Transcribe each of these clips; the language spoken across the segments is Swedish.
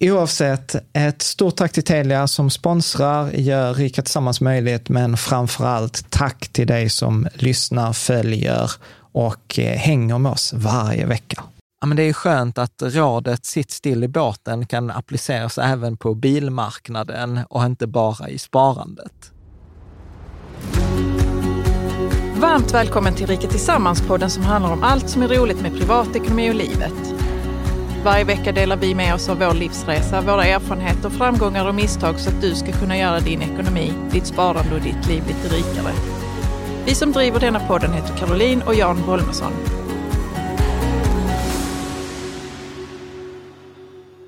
Oavsett, ett stort tack till Telia som sponsrar, gör Rika Tillsammans möjligt, men framför allt tack till dig som lyssnar, följer och eh, hänger med oss varje vecka. Ja, men det är skönt att rådet sitt still i båten kan appliceras även på bilmarknaden och inte bara i sparandet. Varmt välkommen till Rika Tillsammans-podden som handlar om allt som är roligt med privatekonomi och livet. Varje vecka delar vi med oss av vår livsresa, våra erfarenheter, framgångar och misstag så att du ska kunna göra din ekonomi, ditt sparande och ditt liv lite rikare. Vi som driver denna podden heter Caroline och Jan Bolmesson.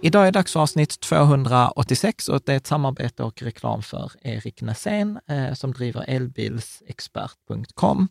Idag är det dags för avsnitt 286 och det är ett samarbete och reklam för Erik Näsén eh, som driver elbilsexpert.com.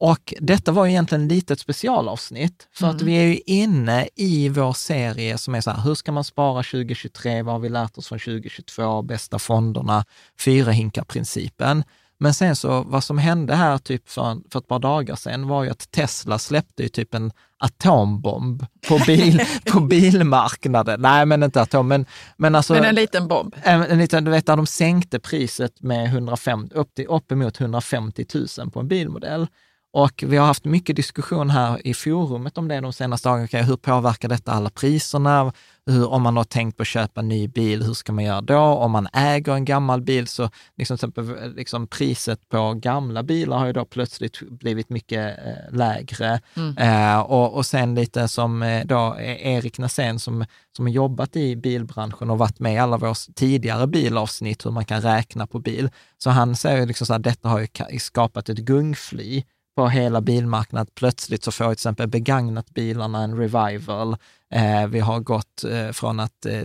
Och detta var egentligen lite ett specialavsnitt, för mm. att vi är ju inne i vår serie som är så här, hur ska man spara 2023? Vad har vi lärt oss från 2022? Bästa fonderna, fyra hinkar-principen. Men sen så, vad som hände här typ för, för ett par dagar sedan var ju att Tesla släppte ju typ en atombomb på, bil, på bilmarknaden. Nej, men inte atom, men, men alltså... Men en liten bomb? En, en liten, du vet, där de sänkte priset med 150, upp till, uppemot 150 000 på en bilmodell. Och vi har haft mycket diskussion här i forumet om det de senaste dagarna. Okay, hur påverkar detta alla priserna? Hur, om man har tänkt på att köpa en ny bil, hur ska man göra då? Om man äger en gammal bil så liksom, liksom priset på gamla bilar har ju då plötsligt blivit mycket eh, lägre. Mm. Eh, och, och sen lite som eh, då Erik Nassén som, som har jobbat i bilbranschen och varit med i alla våra tidigare bilavsnitt, hur man kan räkna på bil. Så han säger liksom så här, detta har ju skapat ett gungfly på hela bilmarknaden. Plötsligt så får till exempel begagnat bilarna en revival. Eh, vi har gått eh, från att eh,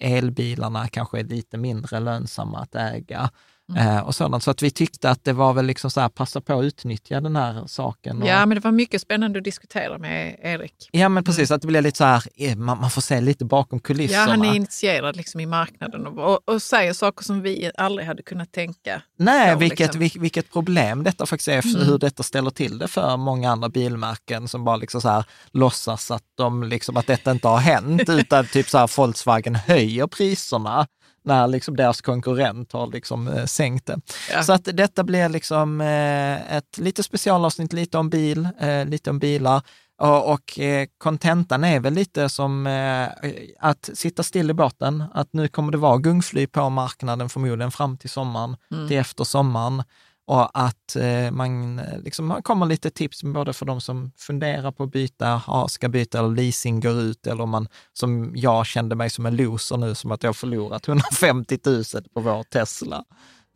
elbilarna kanske är lite mindre lönsamma att äga. Mm. Eh, och sådant. Så att vi tyckte att det var väl liksom så här, passa på att utnyttja den här saken. Och... Ja, men det var mycket spännande att diskutera med Erik. Ja, men precis. Mm. Att det blir lite så här, eh, man, man, får se lite bakom kulisserna. Ja, han är initierad liksom i marknaden och, och, och säger saker som vi aldrig hade kunnat tänka. Nej, så, vilket, liksom. vilket problem detta faktiskt är, mm. hur detta ställer till det för många andra bilmärken som bara liksom så här låtsas att, de liksom, att detta inte har hänt, utan typ så här Volkswagen höjer priserna när liksom deras konkurrent har liksom eh, sänkt det. Ja. Så att detta blir liksom eh, ett lite specialavsnitt, lite om bil, eh, lite om bilar. Och kontentan är väl lite som att sitta still i båten, att nu kommer det vara gungfly på marknaden förmodligen fram till sommaren, mm. till efter sommaren och att eh, man liksom kommer lite tips både för de som funderar på att byta, ska byta eller leasing går ut eller om man, som jag kände mig som en loser nu, som att jag förlorat 150 000 på vår Tesla.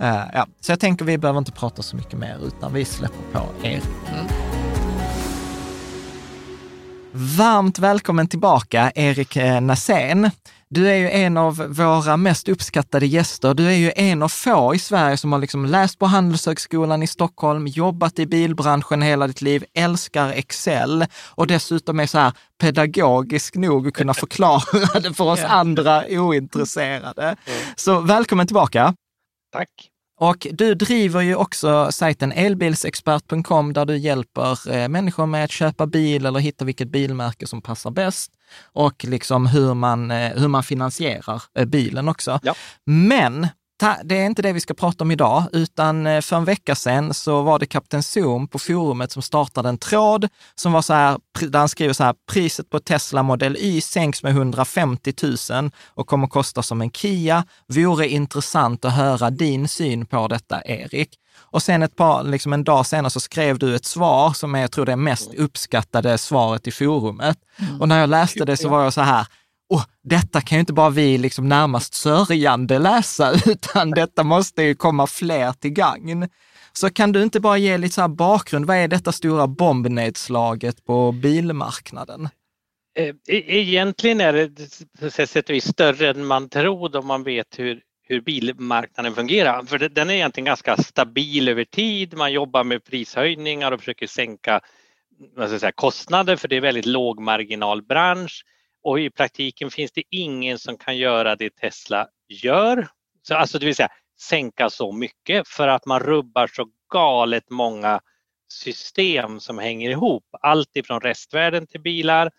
Uh, ja. Så jag tänker vi behöver inte prata så mycket mer, utan vi släpper på er. Mm. Varmt välkommen tillbaka, Erik eh, Nassén. Du är ju en av våra mest uppskattade gäster. Du är ju en av få i Sverige som har liksom läst på Handelshögskolan i Stockholm, jobbat i bilbranschen hela ditt liv, älskar Excel och dessutom är så här pedagogisk nog att kunna förklara det för oss andra ointresserade. Så välkommen tillbaka. Tack. Och du driver ju också sajten elbilsexpert.com där du hjälper eh, människor med att köpa bil eller hitta vilket bilmärke som passar bäst och liksom hur man, eh, hur man finansierar eh, bilen också. Ja. Men det är inte det vi ska prata om idag, utan eh, för en vecka sedan så var det Kapten Zoom på forumet som startade en tråd som var så här, där han skriver så här, priset på Tesla Model Y sänks med 150 000 och kommer kosta som en Kia. Vore intressant att höra din syn på detta, Erik. Och sen ett par, liksom en dag senare så skrev du ett svar som är, jag tror det mest uppskattade svaret i forumet. Mm. Och när jag läste det så var jag så här, oh, detta kan ju inte bara vi liksom närmast sörjande läsa, utan detta måste ju komma fler till gagn. Så kan du inte bara ge lite så här bakgrund, vad är detta stora bombnedslaget på bilmarknaden? Eh, e-, egentligen är det på sätt och vis större än man tror om man vet hur, hur bilmarknaden fungerar. För den är egentligen ganska stabil över tid. Man jobbar med prishöjningar och försöker sänka vad ska jag säga, kostnader för det är väldigt lågmarginalbransch och i praktiken finns det ingen som kan göra det Tesla gör. Så, alltså det vill säga sänka så mycket för att man rubbar så galet många system som hänger ihop. Allt ifrån restvärden till bilar,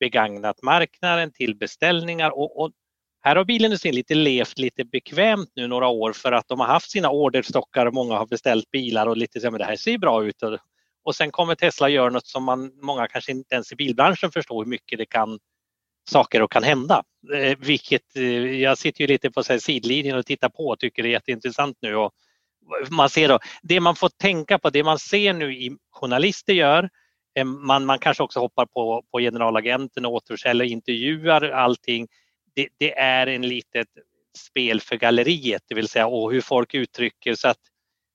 begagnat marknaden till beställningar och, och här har bilindustrin lite levt lite bekvämt nu några år för att de har haft sina orderstockar och många har beställt bilar och lite så men det här ser bra ut. Och, och sen kommer Tesla göra något som man, många kanske inte ens i bilbranschen förstår hur mycket det kan saker och kan hända. Eh, vilket eh, jag sitter ju lite på sidlinjen och tittar på och tycker det är jätteintressant nu. Och man ser då, det man får tänka på, det man ser nu i journalister gör, eh, man, man kanske också hoppar på, på generalagenten och återförsäljare, intervjuar allting. Det, det, är en litet spel för galleriet, det vill säga och hur folk uttrycker så att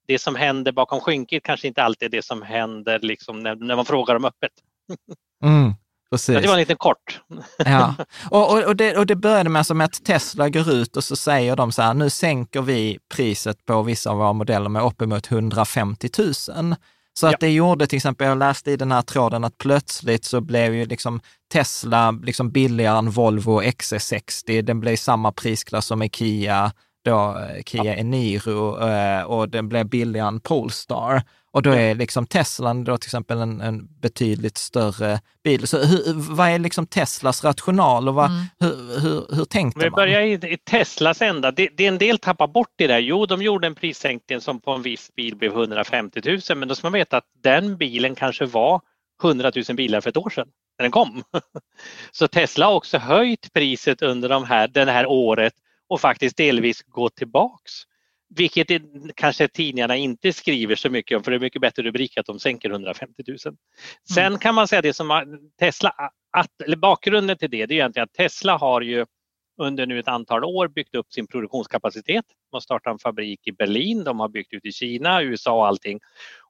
det som händer bakom skynket kanske inte alltid är det som händer liksom när, när man frågar dem öppet. Mm. Precis. det var lite kort. ja, och, och, och, det, och det började med, med att Tesla går ut och så säger de så här, nu sänker vi priset på vissa av våra modeller med uppemot 150 000. Så att ja. det gjorde till exempel, jag läste i den här tråden att plötsligt så blev ju liksom Tesla liksom billigare än Volvo XC60. Den blev samma prisklass som Kia, då eh, Kia ja. Eniro eh, och den blev billigare än Polestar. Och då är liksom Teslan då till exempel en, en betydligt större bil. Så hur, vad är liksom Teslas rational och vad, mm. hur, hur, hur tänkte man? Vi börjar i, i Teslas ända. Det, det en del tappar bort det där. Jo, de gjorde en prissänkning som på en viss bil blev 150 000, men då ska man veta att den bilen kanske var 100 000 bilar för ett år sedan när den kom. Så Tesla har också höjt priset under de här, det här året och faktiskt delvis gått tillbaks. Vilket det, kanske tidningarna inte skriver så mycket om för det är mycket bättre rubrik att de sänker 150 000. Sen mm. kan man säga det som Tesla, att, eller bakgrunden till det, det är egentligen att Tesla har ju under nu ett antal år byggt upp sin produktionskapacitet. De har startat en fabrik i Berlin, de har byggt ut i Kina, USA och allting.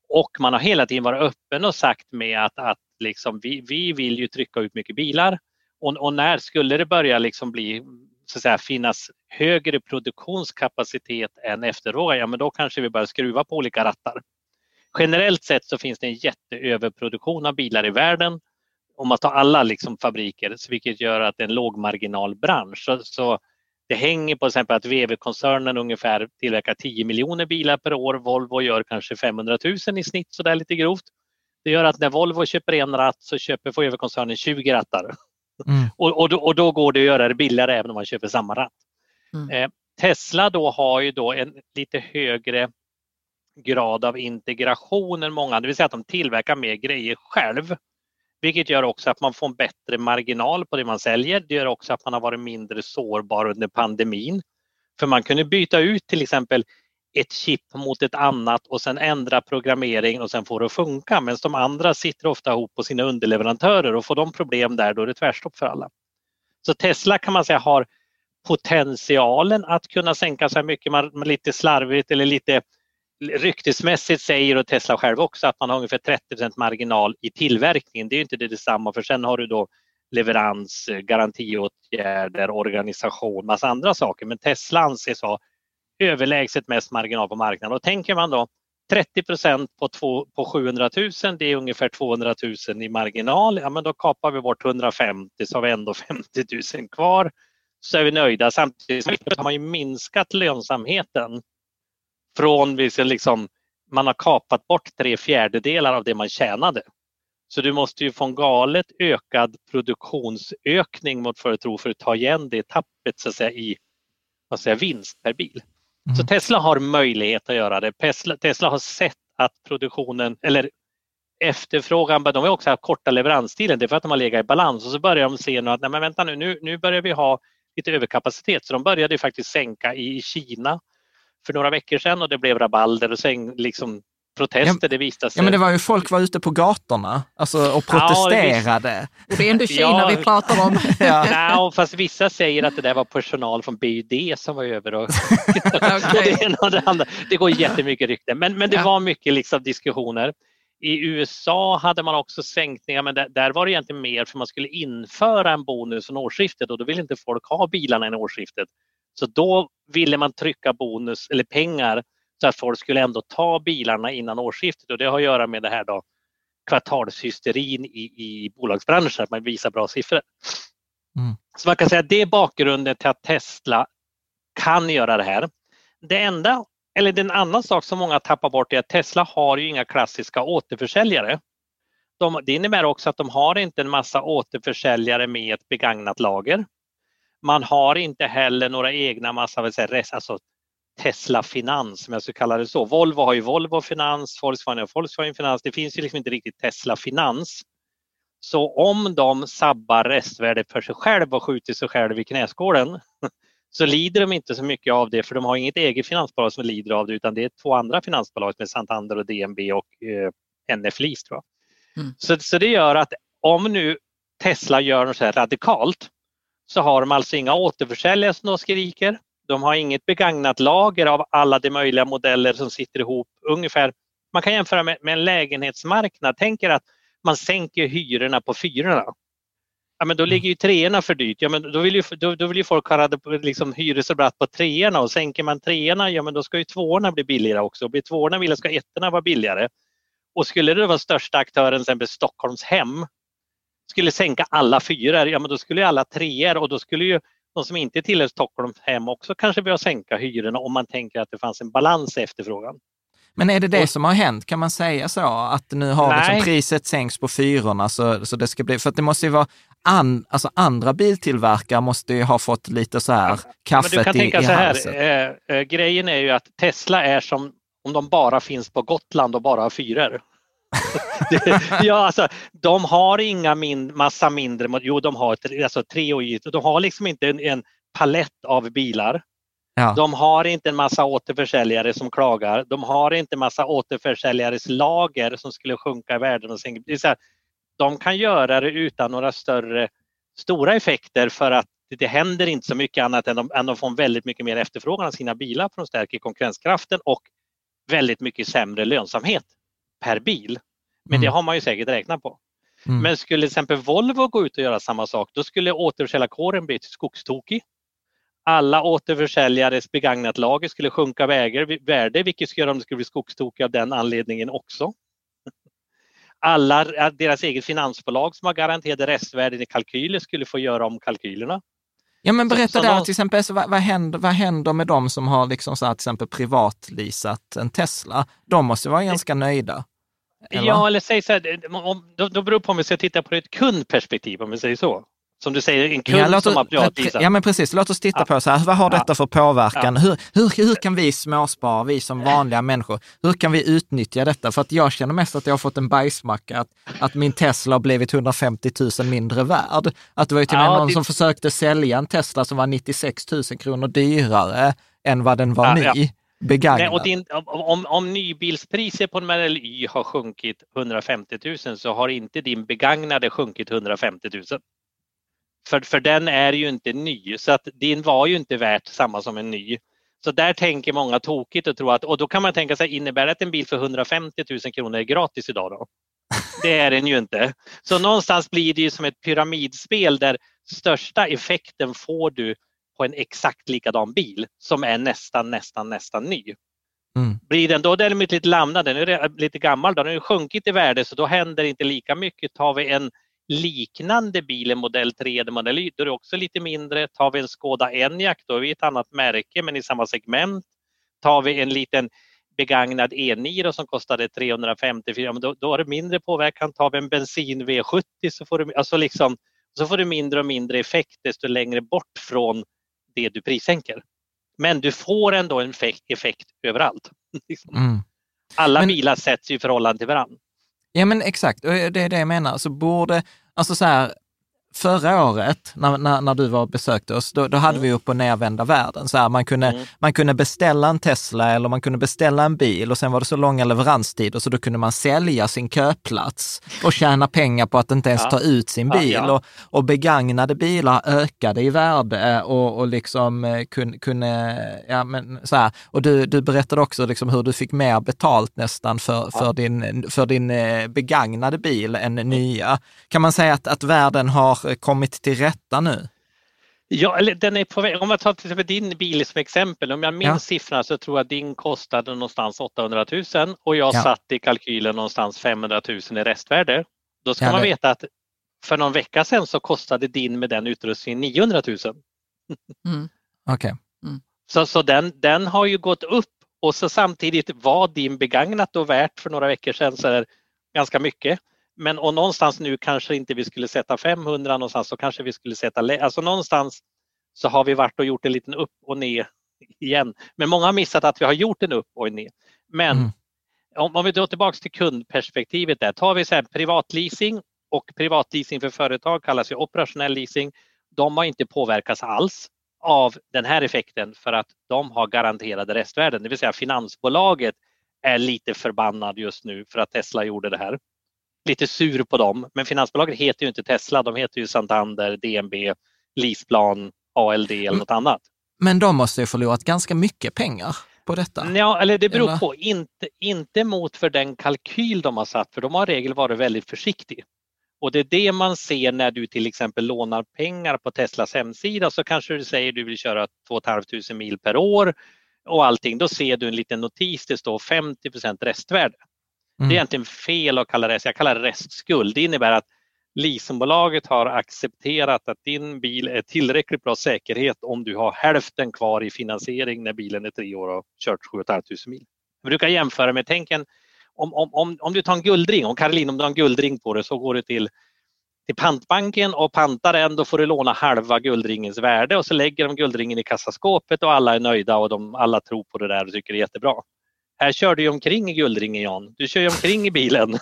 Och man har hela tiden varit öppen och sagt med att, att liksom vi, vi vill ju trycka ut mycket bilar. Och, och när skulle det börja liksom bli så att säga, finnas högre produktionskapacitet än efterfrågan, ja men då kanske vi börjar skruva på olika rattar. Generellt sett så finns det en jätteöverproduktion av bilar i världen om man tar alla liksom fabriker, vilket gör att det är en lågmarginalbransch. Så, så det hänger på exempel att VW-koncernen ungefär tillverkar 10 miljoner bilar per år. Volvo gör kanske 500 000 i snitt så där lite grovt. Det gör att när Volvo köper en ratt så köper VW-koncernen 20 rattar. Mm. och, och, då, och, då, går det att göra det billigare även om man köper samma ratt. Mm. Eh, Tesla då har ju då en lite högre grad av integration än många, det vill säga att de tillverkar mer grejer själv. Vilket gör också att man får en bättre marginal på det man säljer. Det gör också att man har varit mindre sårbar under pandemin. För man kunde byta ut till exempel ett chip mot ett annat och sen ändra programmering och sen få det att funka. Medan de andra sitter ofta ihop på sina underleverantörer och får de problem där då är det tvärstopp för alla. Så Tesla kan man säga har potentialen att kunna sänka så här mycket man, lite slarvigt eller lite ryktesmässigt säger och Tesla själv också att man har ungefär 30% marginal i tillverkningen. Det är inte det detsamma för sen har du då leverans, garantiåtgärder, organisation, massa andra saker. Men Tesla anses ha överlägset mest marginal på marknaden. Och tänker man då 30 på, två, på 700 000, det är ungefär 200 000 i marginal. Ja, men då kapar vi bort 150 så har vi ändå 50 000 kvar. Så är vi nöjda. Samtidigt har man ju minskat lönsamheten från liksom, man har kapat bort tre fjärdedelar av det man tjänade. Så du måste ju få en galet ökad produktionsökning mot för att för att ta igen det tappet så att säga, i vad säger, vinst per bil. Mm. Så Tesla har möjlighet att göra det. Tesla, Tesla har sett att produktionen eller efterfrågan, de har också haft korta leveranstider, det är för att de har legat i balans och så börjar de se nu att nej men vänta nu, nu, nu börjar vi ha lite överkapacitet så de började faktiskt sänka i Kina för några veckor sedan och det blev rabalder och sen liksom protester. Ja, det visade sig. Ja, men det var ju folk var ute på gatorna alltså, och protesterade. Ja, och det är ändå Kina ja, vi pratar om. ja. ja, fast vissa säger att det där var personal från BUD som var över och, okay. det ena och det andra. Det går jättemycket rykten, men, men det var mycket liksom diskussioner. I USA hade man också sänkningar men där, där, var det egentligen mer för man skulle införa en bonus från årsskiftet och då vill inte folk ha bilarna i årsskiftet. Så då ville man trycka bonus eller pengar så att folk skulle ändå ta bilarna innan årsskiftet och det har att göra med det här då kvartalshysterin i, i bolagsbranschen, att man visar bra siffror. Mm. Så man kan säga att det är bakgrunden till att Tesla kan göra det här. Det enda, eller den annan sak som många tappar bort är att Tesla har ju inga klassiska återförsäljare. De, det innebär också att de har inte en massa återförsäljare med ett begagnat lager. Man har inte heller några egna massa, alltså Tesla Finans, om jag ska kalla det så. Volvo har ju Volvo Finans, Volkswagen har Volkswagen Finans. Det finns ju liksom inte riktigt Tesla Finans. Så om de sabbar restvärdet för sig själv och skjuter sig själv i knäskålen så lider de inte så mycket av det för de har inget eget finansbolag som lider av det utan det är två andra finansbolag med Santander och DNB och eh, NF Lease. Tror jag. Mm. Så, så det gör att om nu Tesla gör något så här radikalt så har de alltså inga återförsäljare som de skriker. De har inget begagnat lager av alla de möjliga modeller som sitter ihop. Ungefär, man kan jämföra med, med en lägenhetsmarknad. Tänk er att man sänker hyrorna på fyrorna. Ja, men då ligger ju treorna för dyrt. Ja, men då, vill ju, då, då vill ju folk ha liksom hyresrabatt på treorna och sänker man treorna, ja men då ska ju tvåorna bli billigare också. Blir tvåorna billigare ska ettorna vara billigare. Och skulle det vara största aktören, till exempel Stockholms hem, skulle sänka alla fyror, ja men då skulle alla treor och då skulle ju de som inte tillhör Stockholms hem också kanske behöva sänka hyrorna om man tänker att det fanns en balans i efterfrågan. Men är det det som har hänt? Kan man säga så? Att nu har liksom priset sänkts på fyrorna så, så det ska bli, för att det måste ju vara an, alltså andra biltillverkare måste ju ha fått lite så här kaffet i, i Du kan tänka så här, eh, eh, grejen är ju att Tesla är som om de bara finns på Gotland och bara har fyror. ja, alltså, de har inga min, massa mindre, jo de har alltså, tre och de har liksom inte en, en palett av bilar. Ja. De har inte en massa återförsäljare som klagar. De har inte massa återförsäljares lager som skulle sjunka i världen. Och sen, det här, de kan göra det utan några större stora effekter för att det händer inte så mycket annat än att de får väldigt mycket mer efterfrågan av sina bilar för de stärker konkurrenskraften och väldigt mycket sämre lönsamhet per bil. Men mm. det har man ju säkert räknat på. Mm. Men skulle till exempel Volvo gå ut och göra samma sak, då skulle återförsäljarkåren bli skogstokig. Alla återförsäljares begagnat lager skulle sjunka värde, vilket skulle göra dem skulle bli skogstokiga av den anledningen också. Alla deras eget finansbolag som har garanterade restvärden i kalkyler skulle få göra om kalkylerna. Ja, men berätta där till exempel, så vad, vad, händer, vad händer med de som har liksom så här, till exempel privatleasat en Tesla? De måste vara ganska nöjda. Eller? Ja, eller säg så här, om, då, då beror på om vi ska titta på ett kundperspektiv, om vi säger så. Som du säger, en kund ja, som har. Ja, men precis. Låt oss titta ja. på så här, vad har detta ja. för påverkan? Ja. Hur, hur, hur kan vi småspara, vi som vanliga människor, hur kan vi utnyttja detta? För att jag känner mest att jag har fått en bajsmacka, att, att min Tesla har blivit 150 000 mindre värd. Att det var ju till och med någon det... som försökte sälja en Tesla som var 96 000 kronor dyrare än vad den var ny begagnad. Och din, om, om nybilspriset på en Model Y har sjunkit 150 000 så har inte din begagnade sjunkit 150 000. För, för den är ju inte ny så att din var ju inte värt samma som en ny. Så där tänker många tokigt och tror att, och då kan man tänka sig, innebär det att en bil för 150 000 kronor är gratis idag då? Det är den ju inte. Så någonstans blir det ju som ett pyramidspel där största effekten får du på en exakt likadan bil som är nästan, nästan, nästan ny. Mm. Blir den då däremot lite lämnad, den är lite gammal, då, den har sjunkit i värde så då händer inte lika mycket. Tar vi en liknande bil, en modell 3 eller modell Y, då är det också lite mindre. Tar vi en Skoda Enyaq, då är vi ett annat märke men i samma segment. Tar vi en liten begagnad E9 som kostade 350, då, då är det mindre påverkan. Tar vi en bensin V70 så får du, alltså liksom, så får du mindre och mindre effekt desto längre bort från det du prissänker. Men du får ändå en effekt, effekt överallt. Liksom. Mm. Alla men, bilar sätts i förhållande till varandra. Ja men exakt, det är det jag menar. Så borde, alltså så här, förra året, när, när, när, du var och besökte oss, då, då hade mm. vi upp och nervända världen. Så här, man, kunde, mm. man kunde beställa en Tesla eller man kunde beställa en bil och sen var det så långa leveranstider så då kunde man sälja sin köplats och tjäna pengar på att inte ens ja. ta ut sin bil. Ja, ja. Och, och begagnade bilar ökade i värde och, och liksom eh, kunde, kunde ja men så här. Och du, du berättade också liksom hur du fick mer betalt nästan för, för din, för din eh, begagnade bil än nya. Kan man säga att, att världen har kommit till rätta nu? Ja, eller den är på väg. Om jag tar till exempel din bil som exempel, om jag minns ja. siffrorna så tror jag din kostade någonstans 800 000 och jag ja. satt i kalkylen någonstans 500 000 i restvärde. Då ska ja, man veta att för någon vecka sedan så kostade din med den utrustningen 900 000. Mm. Okay. Mm. Så, så den, den har ju gått upp och så samtidigt var din begagnat då värt för några veckor sedan så är det ganska mycket. Men och någonstans nu kanske inte vi skulle sätta 500 någonstans så kanske vi skulle sätta, alltså någonstans så har vi varit och gjort en liten upp och ner igen. Men många har missat att vi har gjort en upp och ner. Men mm. om, om vi går tillbaks till kundperspektivet där, tar vi så här privatleasing och privatleasing för företag kallas ju operationell leasing. De har inte påverkats alls av den här effekten för att de har garanterade restvärden, det vill säga finansbolaget är lite förbannad just nu för att Tesla gjorde det här lite sur på dem. Men finansbolaget heter ju inte Tesla, de heter ju Santander, DNB, Leaseplan, ALD eller mm. något annat. Men de måste ju förlorat ganska mycket pengar på detta? Ja, eller det beror eller? på. Inte, inte mot för den kalkyl de har satt, för de har i regel varit väldigt försiktiga. Och det är det man ser när du till exempel lånar pengar på Teslas hemsida så kanske du säger du vill köra 2 500 mil per år och allting. Då ser du en liten notis, det står 50% restvärde. Mm. Det är egentligen fel att kalla det, jag kallar det restskuld. Det innebär att leasingbolaget har accepterat att din bil är tillräckligt bra säkerhet om du har hälften kvar i finansiering när bilen är tre år och kört 7 500 mil. Jag brukar jämföra med, tänk en, om, om, om, om du tar en guldring, om Caroline om du har en guldring på dig så går du till, till pantbanken och pantar den, då får du låna halva guldringens värde och så lägger de guldringen i kassaskåpet och alla är nöjda och de, alla tror på det där och tycker det är jättebra. Här kör du omkring i guldringen Jan. Du kör ju omkring i bilen.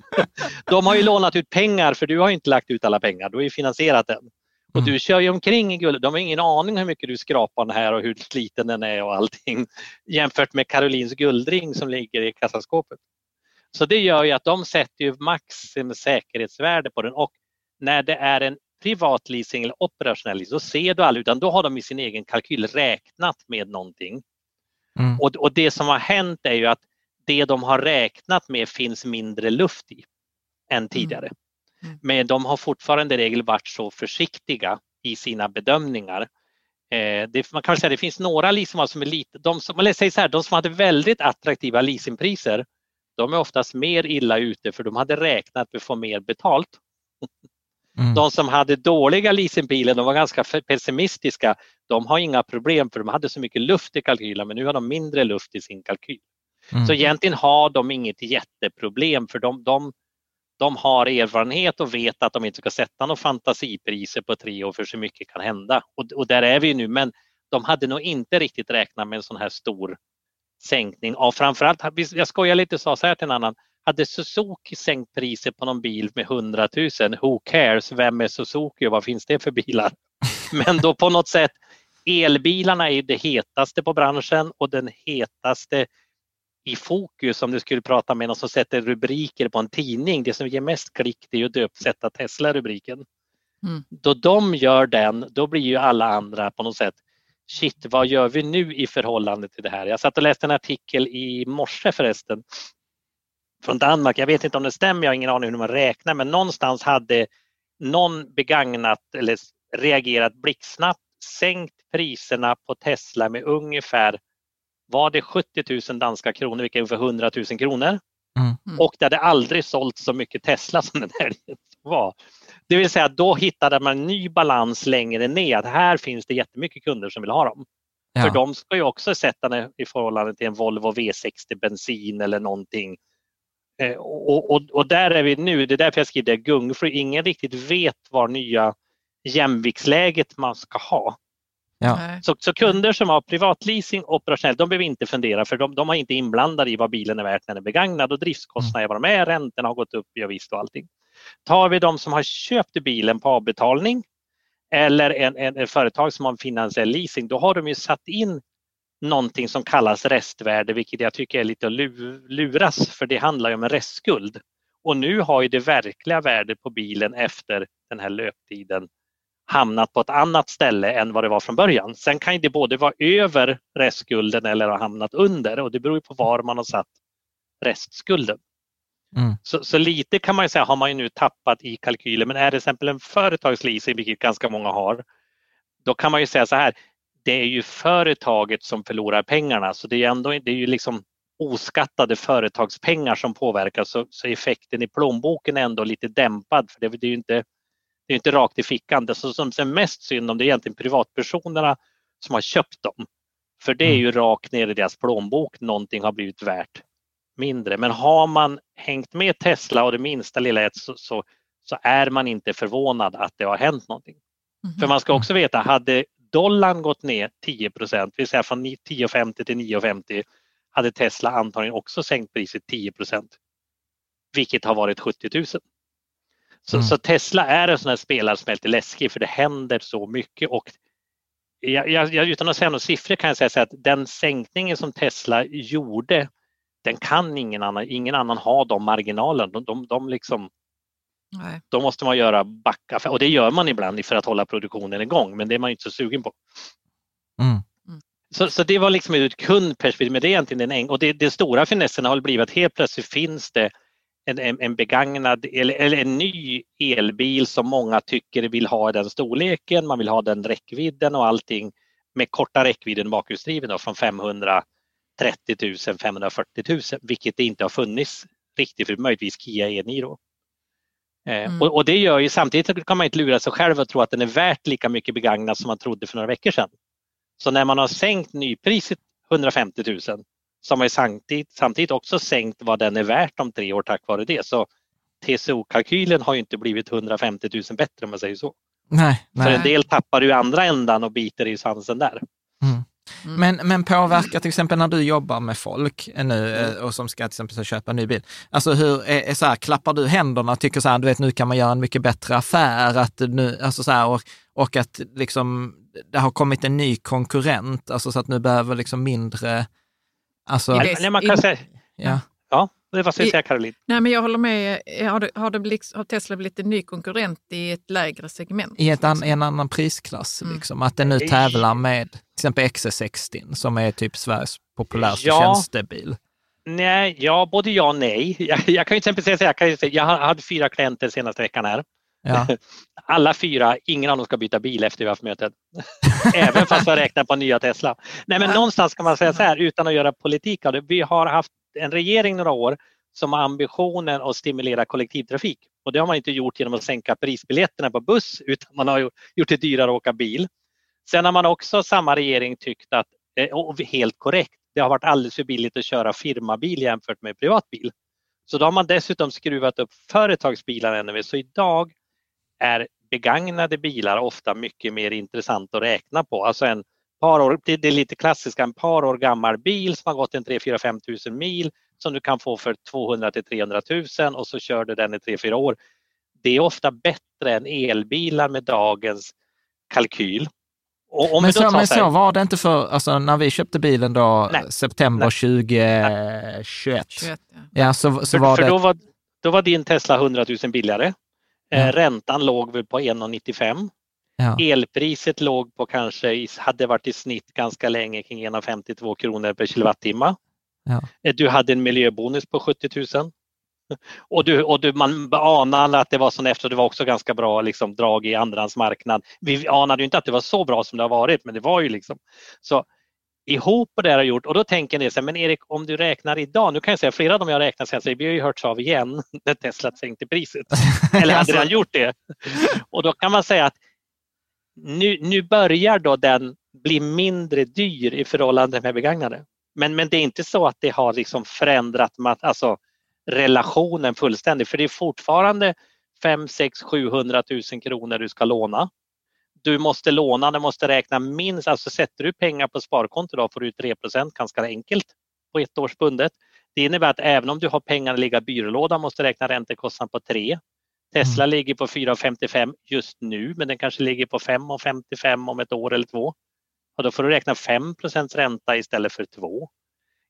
De har ju lånat ut pengar för du har inte lagt ut alla pengar. Du har ju finansierat den. Och mm. du kör ju omkring i guld. De har ingen aning hur mycket du skrapar den här och hur sliten den är och allting jämfört med Karolins guldring som ligger i kassaskåpet. Så det gör ju att de sätter ju maximum säkerhetsvärde på den och när det är en privat leasing eller operationell leasing så ser du aldrig utan då har de i sin egen kalkyl räknat med någonting Mm. Och, och det som har hänt är ju att det de har räknat med finns mindre luft i än mm. tidigare. Mm. Men de har fortfarande i regel varit så försiktiga i sina bedömningar Eh, det, man kan säga att det finns några leasingbolag som är lite, de som, eller säger så här, de som hade väldigt attraktiva leasingpriser, de är oftast mer illa ute för de hade räknat med att få mer betalt. Mm. De som hade dåliga leasingbilar, de var ganska pessimistiska. De har inga problem för de hade så mycket luft i kalkylen men nu har de mindre luft i sin kalkyl. Mm. Så egentligen har de inget jätteproblem för de, de, de har erfarenhet och vet att de inte ska sätta några fantasipriser på tre år för så mycket kan hända. Och, och där är vi nu men de hade nog inte riktigt räknat med en sån här stor sänkning av framförallt, jag skojar lite och sa så här till en annan, hade Suzuki sänkt priset på någon bil med 100 000, who cares, vem är Suzuki och vad finns det för bilar? Men då på något sätt, elbilarna är det hetaste på branschen och den hetaste i fokus om du skulle prata med någon som sätter rubriker på en tidning. Det som ger mest klick det är att döpsätta Tesla-rubriken. Mm. Då de gör den, då blir ju alla andra på något sätt shit, vad gör vi nu i förhållande till det här? Jag satt och läste en artikel i morse förresten från Danmark. Jag vet inte om det stämmer, jag har ingen aning hur man räknar, men någonstans hade någon begagnat eller reagerat blixtsnabbt, sänkt priserna på Tesla med ungefär var det 70 000 danska kronor, vilket är ungefär 100 000 kronor. Mm. Och det hade aldrig sålt så mycket Tesla som den här var. Det vill säga då hittade man en ny balans längre ner. Här finns det jättemycket kunder som vill ha dem. Ja. För de ska ju också sätta det i förhållande till en Volvo V60 bensin eller någonting. Eh, och, och, och, där är vi nu, det är därför jag skriver gungfly. Ingen riktigt vet var nya jämviktsläget man ska ha. Ja. Så, så, kunder som har privatleasing operationellt, de behöver inte fundera för de, de har inte inblandade i vad bilen är värt när den är begagnad och driftskostnader är vad de är, räntorna har gått upp, ja, visst och allting. Tar vi de som har köpt bilen på avbetalning eller en, en, en företag som har finansiell leasing, då har de ju satt in någonting som kallas restvärde, vilket jag tycker är lite att luras, för det handlar ju om en restskuld. Och nu har ju det verkliga värdet på bilen efter den här löptiden hamnat på ett annat ställe än vad det var från början. Sen kan det både vara över restskulden eller ha hamnat under och det beror på var man har satt restskulden. Mm. Så, så, lite kan man säga har man ju nu tappat i kalkylen men är det till exempel en företagsleasing, vilket ganska många har, då kan man ju säga så här, det är ju företaget som förlorar pengarna så det är, ändå, det är ju liksom oskattade företagspengar som påverkas så, så effekten i plånboken är ändå lite dämpad för det, det är ju inte det är inte rakt i fickan. Det som är mest synd om det är egentligen privatpersonerna som har köpt dem. För det är ju mm. rakt ner i deras plånbok, någonting har blivit värt mindre. Men har man hängt med Tesla och det minsta lilla ett så, så, så är man inte förvånad att det har hänt någonting. Mm. För man ska också veta, hade dollarn gått ner 10 procent, vill säga från 10,50 till 9,50 hade Tesla antagligen också sänkt priset 10 procent. Vilket har varit 70 000. Så, mm. så, Tesla är en sån här spelare som är lite läskig för det händer så mycket och jag, jag, utan att säga några siffror kan jag säga så att den sänkningen som Tesla gjorde den kan ingen annan, ingen annan ha de marginalerna. De, de, de liksom, Nej. Då måste man göra backa och det gör man ibland för att hålla produktionen igång men det är man inte så sugen på. Mm. mm. Så, så, det var liksom ur ett kundperspektiv, men det är egentligen en och det, det stora finessen har blivit att helt plötsligt finns det en, en, en begagnad eller, eller, en ny elbil som många tycker vill ha i den storleken, man vill ha den räckvidden och allting med korta räckvidden bakhjulsdriven då, från 530 000, 540 000, vilket det inte har funnits riktigt för möjligtvis Kia E9 eh, Mm. Och, och, det gör ju samtidigt kan man inte lura sig själv och tro att den är värt lika mycket begagnad som man trodde för några veckor sedan. Så när man har sänkt nypriset 150 000 som har samtidigt, samtidigt också sänkt vad den är värt om tre år tack vare det. Så TCO-kalkylen har ju inte blivit 150 000 bättre om man säger så. Nej, nej. För en del tappar ju andra ändan och biter i svansen där. Mm. Mm. Men, men påverkar till exempel när du jobbar med folk nu mm. Eh, och som ska till exempel köpa en ny bil. Alltså hur, är, är så här, klappar du händerna och tycker så här, du vet nu kan man göra en mycket bättre affär, att nu, alltså så här, och, och att liksom det har kommit en ny konkurrent, alltså så att nu behöver liksom mindre Alltså, det, nej, man kan säga, ja. Ska du säga Caroline? Nej, men jag håller med. Har, det, har, det blivit, har Tesla blivit en ny konkurrent i ett lägre segment? I ett an, en annan prisklass, mm. liksom. att den nu tävlar med till exempel XC60 som är typ Sveriges populäraste ja. tjänstebil. Nej, ja, både ja och nej. Jag, jag kan ju till exempel säga så jag, kan säga, jag hade fyra klienter senaste veckan här. Ja. Alla fyra, ingen av dem ska byta bil efter vi haft mötet. Även fast man räknar på nya Tesla. Nej men någonstans kan man säga så här utan att göra politik av det. Vi har haft en regering några år som har ambitionen att stimulera kollektivtrafik. Och det har man inte gjort genom att sänka prisbiljetterna på buss utan man har gjort det dyrare att åka bil. Sen har man också, samma regering, tyckt att, eh, och helt korrekt, det har varit alldeles för billigt att köra firmabil jämfört med privatbil. Så då har man dessutom skruvat upp företagsbilarna ännu mer. Så idag är begagnade bilar ofta mycket mer intressant att räkna på. Alltså en par år, det är lite klassiskt, en par år gammal bil som har gått en 3 4 5 tusen mil som du kan få för 200 till 300 000 och så kör du den i 3-4 år. Det är ofta bättre än elbilar med dagens kalkyl. men så, men så var det inte för, alltså när vi köpte bilen då, Nej. september Nej. 2021. 21, ja. ja. så, så för, var för det... Då var, då var din Tesla 100 000 billigare. Ja. Eh, räntan låg väl på 1,95. Ja. Elpriset låg på kanske, hade varit i snitt ganska länge kring 1,52 kronor per kilowattimme. Ja. Eh, du hade en miljöbonus på 70 000. Och, du, och du, man anade att det var så efter, det var också ganska bra liksom, drag i andrahandsmarknad. Vi anade inte att det var så bra som det har varit, men det var ju liksom. Så ihop på det har gjort och då tänker ni så här, men Erik om du räknar idag, nu kan jag säga flera av dem jag räknar säger vi har ju hörts av igen när Tesla sänkte priset. Eller hade redan gjort det. Och då kan man säga att nu, nu börjar då den bli mindre dyr i förhållande med begagnade. Men, men det är inte så att det har liksom förändrat alltså, relationen fullständigt för det är fortfarande 5, 6, 700 000 kronor du ska låna. Du måste låna, du måste räkna minst, alltså sätter du pengar på sparkonto då får du 3% ganska enkelt på ett års bundet. Det innebär att även om du har pengarna ligga i byrålådan måste räkna räntekostnad på 3. Tesla mm. ligger på 4,55 just nu men den kanske ligger på 5,55 om ett år eller två. Och då får du räkna 5% ränta istället för 2.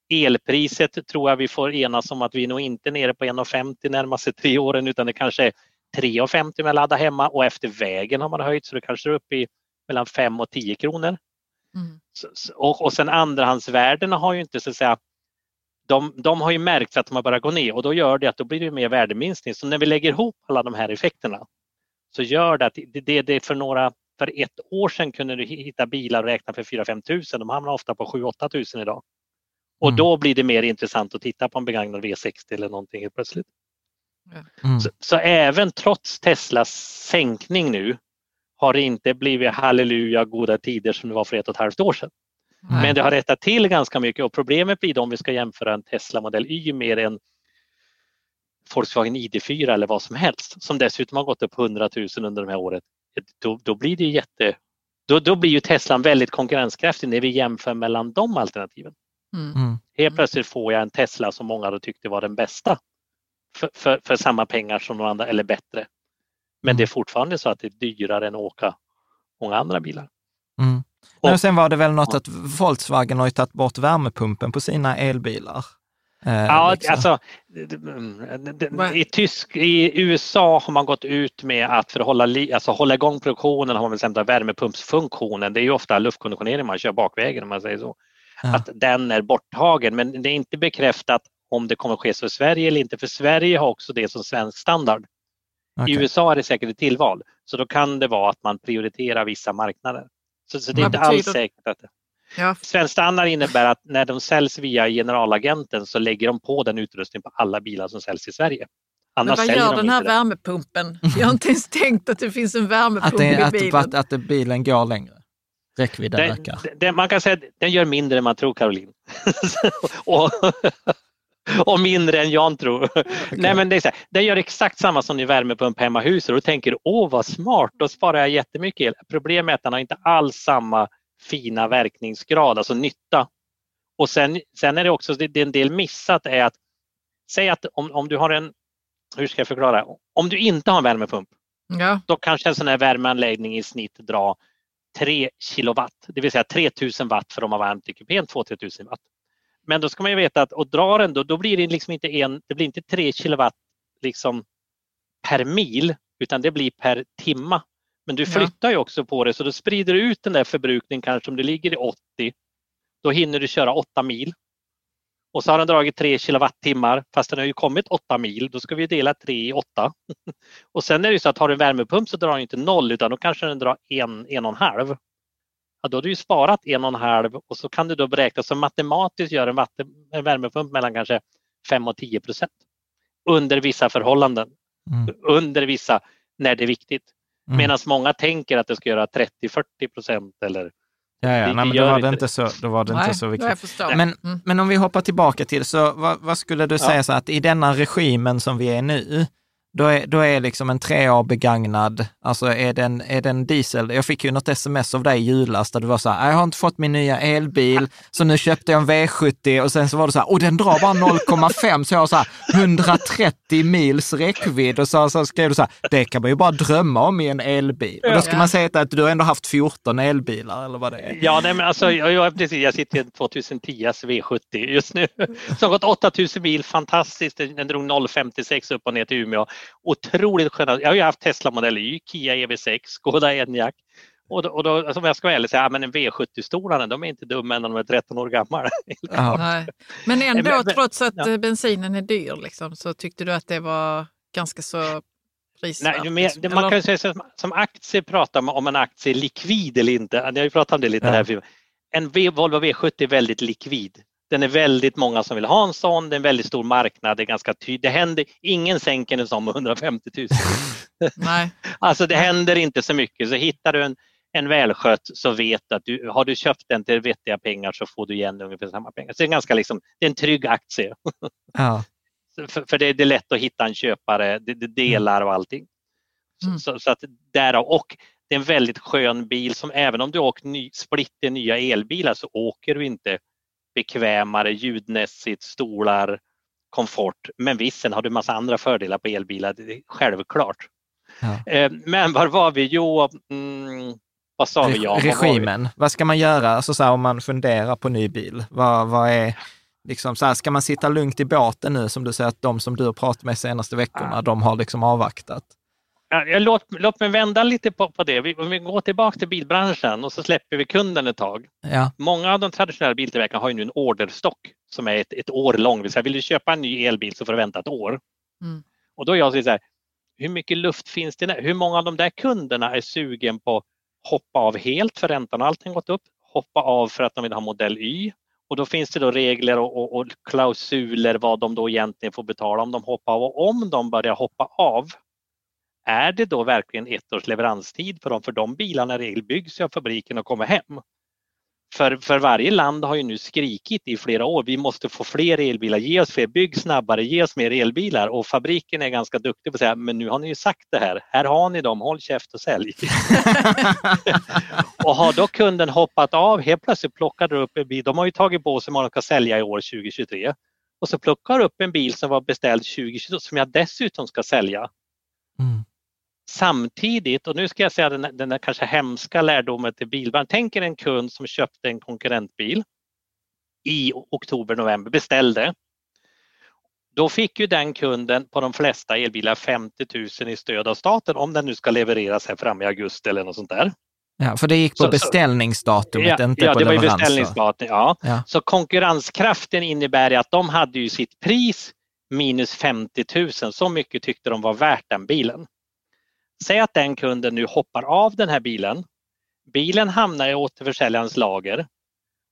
Elpriset tror jag vi får enas om att vi är nog inte nere på 1,50 närmaste tre åren utan det kanske är 3,50 med att ladda hemma och efter vägen har man höjt så det kanske är uppe i mellan 5 och 10 kronor. Mm. Och, och sen andrahandsvärdena har ju inte så att säga de, de har ju märkt att de har börjat gå ner och då gör det att då blir det mer värdeminskning. Så när vi lägger ihop alla de här effekterna så gör det att det, det, det för några för ett år sedan kunde du hitta bilar och räkna för 4-5 tusen. De hamnar ofta på 7-8 tusen idag. Och mm. då blir det mer intressant att titta på en begagnad V60 eller någonting helt plötsligt. Mm. Så, så, även trots Teslas sänkning nu har det inte blivit halleluja goda tider som det var för ett och ett halvt år sedan. Mm. Men det har rättat till ganska mycket och problemet blir då om vi ska jämföra en Tesla modell Y med en Volkswagen ID4 eller vad som helst som dessutom har gått upp 100 000 under de här året då, då blir det jätte... Då, då blir ju Teslan väldigt konkurrenskraftig när vi jämför mellan de alternativen. Mm. mm. Helt plötsligt får jag en Tesla som många då tyckte var den bästa för, för, för samma pengar som någon andra eller bättre. Men mm. det är fortfarande så att det är dyrare än att åka många andra bilar. Mm. Och, sen var det väl något att Volkswagen har tagit bort värmepumpen på sina elbilar. Eh, ja, liksom. alltså i, tysk, i USA har man gått ut med att för att hålla, alltså hålla igång produktionen har man bestämt värmepumpsfunktionen, det är ju ofta luftkonditionering man kör bakvägen om man säger så, ja. att den är borttagen. Men det är inte bekräftat om det kommer att ske så i Sverige eller inte, för Sverige har också det som svensk standard. Okay. I USA är det säkert ett tillval, så då kan det vara att man prioriterar vissa marknader. Så, så det är inte alls säkert att det Ja. Svensk standard innebär att när de säljs via generalagenten så lägger de på den utrustningen på alla bilar som säljs i Sverige. Annars Men vad gör den här värmepumpen? Jag har inte ens tänkt att det finns en värmepump att det, i bilen. Att, att, att bilen går längre? Räckvidden den, ökar? Man kan säga att den gör mindre än man tror, Caroline. och, och mindre än Jan tror. Okay. Nej, men det är så här, den gör exakt samma som din värmepump hemma i huset och du tänker åh vad smart, då sparar jag jättemycket el. Problemet är att den har inte alls samma fina verkningsgrad, alltså nytta. Och sen, sen är det också, det, är en del missat är att säg att om, om du har en, hur ska jag förklara, om du inte har en värmepump, ja. då kanske en sån här värmeanläggning i snitt drar 3 kilowatt, det vill säga 3000 watt för om man har varmt i kupén, 2-3000 watt. Men då ska man ju veta att och drar den då, då blir det liksom inte en, det blir inte 3 kilowatt liksom per mil utan det blir per timma. Men du flyttar ja. ju också på det så då sprider du ut den där förbrukningen kanske om det ligger i 80. Då hinner du köra 8 mil. Och så har den dragit 3 kilowattimmar fast den har ju kommit 8 mil. Då ska vi dela 3 i 8. och sen är det så att har du en värmepump så drar den inte noll utan då kanske den drar en, en och en halv. Ja, då har du ju sparat en och en halv och så kan du då beräkna så matematiskt gör en, vatten, en värmepump mellan kanske 5 och 10 procent under vissa förhållanden. Mm. Under vissa, när det är viktigt. Mm. Medan många tänker att det ska göra 30-40 procent eller Ja, ja. Nej, men då var det inte så, då var det Nej, inte så viktigt. Men, mm. men om vi hoppar tillbaka till, så vad, vad skulle du säga så att i denna regimen som vi är nu, då är, då är liksom en 3A begagnad, alltså är den, är den diesel, jag fick ju något sms av dig i julas där du var så här, jag har inte fått min nya elbil, så nu köpte jag en V70 och sen så var det så här, och den drar bara 0,5, så jag har så här 130 mils räckvidd och så, så skrev du så här, det kan man ju bara drömma om i en elbil. Och då ska man säga att du har ändå haft 14 elbilar eller vad det är. Ja, nej, men alltså, jag, jag, precis, jag sitter i en 2010 V70 just nu, som har gått 8000 mil, fantastiskt, den drog 0,56 upp och ner till Umeå otroligt sköna. Jag har ju haft Tesla Model Y, Kia EV6, Skoda Enyaq. Och då, och då alltså om jag ska vara ärlig, säga, ja, men en V70-stolarna, de är inte dumma när de är 13 år gamla. men ändå, men, trots att ja. bensinen är dyr, liksom, så tyckte du att det var ganska så prisvärt? Nej, men, det, man kan säga som, som aktie pratar man om en aktie är likvid eller inte. Jag har ju pratat om det lite ja. här. En Volvo V70 är väldigt likvid. Den är väldigt många som vill ha en sån, det är en väldigt stor marknad, det är ganska tydligt. Det händer, ingen sänker en sån med 150 000. Nej. alltså det händer inte så mycket, så hittar du en, en välskött så vet du att du, har du köpt den till vettiga pengar så får du igen ungefär samma pengar. Så det är, ganska liksom, det är en trygg aktie. Ja. för, för det, det, är lätt att hitta en köpare, det, det delar och allting. Mm. Så, så, att därav, och det är en väldigt skön bil som även om du åker ny, splitter nya elbilar så åker du inte bekvämare ljudmässigt, stolar, komfort. Men visst, sen har du massa andra fördelar på elbilar, det är självklart. Ja. Eh, men var var vi? Jo, mm, vad sa vi? Ja, Regimen, vad ska man göra alltså så här, om man funderar på ny bil? Vad, vad är, liksom så här, ska man sitta lugnt i båten nu, som du säger att de som du har pratat med senaste veckorna, ja. de har liksom avvaktat? Låt, låt mig vända lite på, på det. Vi, om vi går tillbaka till bilbranschen och så släpper vi kunden ett tag. Ja. Många av de traditionella biltillverkarna har ju nu en orderstock som är ett, ett år lång. Vill, vill du köpa en ny elbil så får du vänta ett år. Mm. Och då jag säger så här, hur mycket luft finns det? Hur många av de där kunderna är sugen på att hoppa av helt för räntan och allting gått upp? Hoppa av för att de vill ha modell Y och då finns det då regler och, och, och klausuler vad de då egentligen får betala om de hoppar av och om de börjar hoppa av är det då verkligen ett års leveranstid på dem? För de bilarna i regel byggs av fabriken och kommer hem. För, för varje land har ju nu skrikit i flera år, vi måste få fler elbilar, ge oss fler, bygg snabbare, ge oss mer elbilar och fabriken är ganska duktig på att säga, men nu har ni ju sagt det här, här har ni dem, håll käft och sälj. och har då kunden hoppat av, helt plötsligt plockar du upp en bil, de har ju tagit på sig vad de ska sälja i år 2023 och så plockar upp en bil som var beställd 2022 som jag dessutom ska sälja. Mm. Samtidigt, och nu ska jag säga den, den där kanske hemska lärdomen till bilbranschen. Tänk er en kund som köpte en konkurrentbil i oktober, november, beställde. Då fick ju den kunden på de flesta elbilar 50 000 i stöd av staten om den nu ska levereras här fram i augusti eller något sånt där. Ja, för det gick på så, beställningsdatumet, ja, inte ja, på det leverans. Var beställningsdatum, ja. ja. Så konkurrenskraften innebär att de hade ju sitt pris minus 50 000. Så mycket tyckte de var värt den bilen. Säg att den kunden nu hoppar av den här bilen. Bilen hamnar i återförsäljarens lager.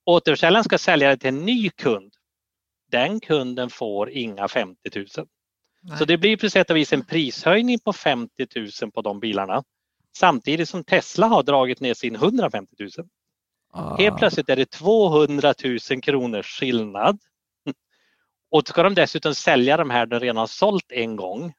Återförsäljaren ska sälja det till en ny kund. Den kunden får inga 50 000. Nej. Så det blir på sätt och vis en prishöjning på 50 000 på de bilarna. Samtidigt som Tesla har dragit ner sin 150 000. Ah. Helt plötsligt är det 200 000 kronors skillnad. Och ska de dessutom sälja de här de redan sålt en gång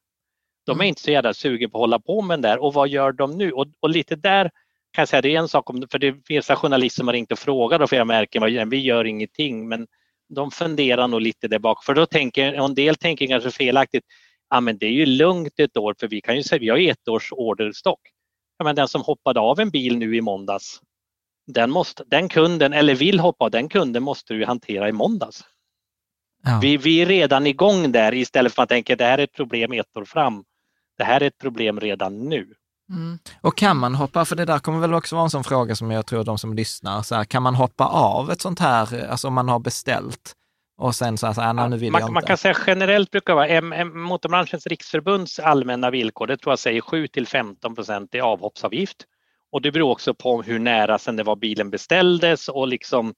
de är mm. inte så jävla sugen på att hålla på med det där och vad gör de nu? Och, och lite där kan jag säga, det är en sak om, för det finns journalister som har ringt och frågat och flera märken, vi gör ingenting, men de funderar nog lite där bak, för då tänker, en del tänker kanske felaktigt, ja men det är ju lugnt ett år för vi kan ju säga, vi har ett års orderstock. Ja, men den som hoppade av en bil nu i måndags, den, måste, den kunden, eller vill hoppa av, den kunden måste du hantera i måndags. Ja. Vi, vi är redan igång där istället för att tänka det här är ett problem ett år fram det här är ett problem redan nu. Mm. Och kan man hoppa, för det där kommer väl också vara en sån fråga som jag tror de som lyssnar, så här, kan man hoppa av ett sånt här, alltså om man har beställt och sen så här, så här nu vill man, jag inte. Man kan säga generellt brukar vara M, M, Motorbranschens riksförbunds allmänna villkor, det tror jag säger 7 till 15 procent i avhoppsavgift. Och det beror också på hur nära sedan det var bilen beställdes och liksom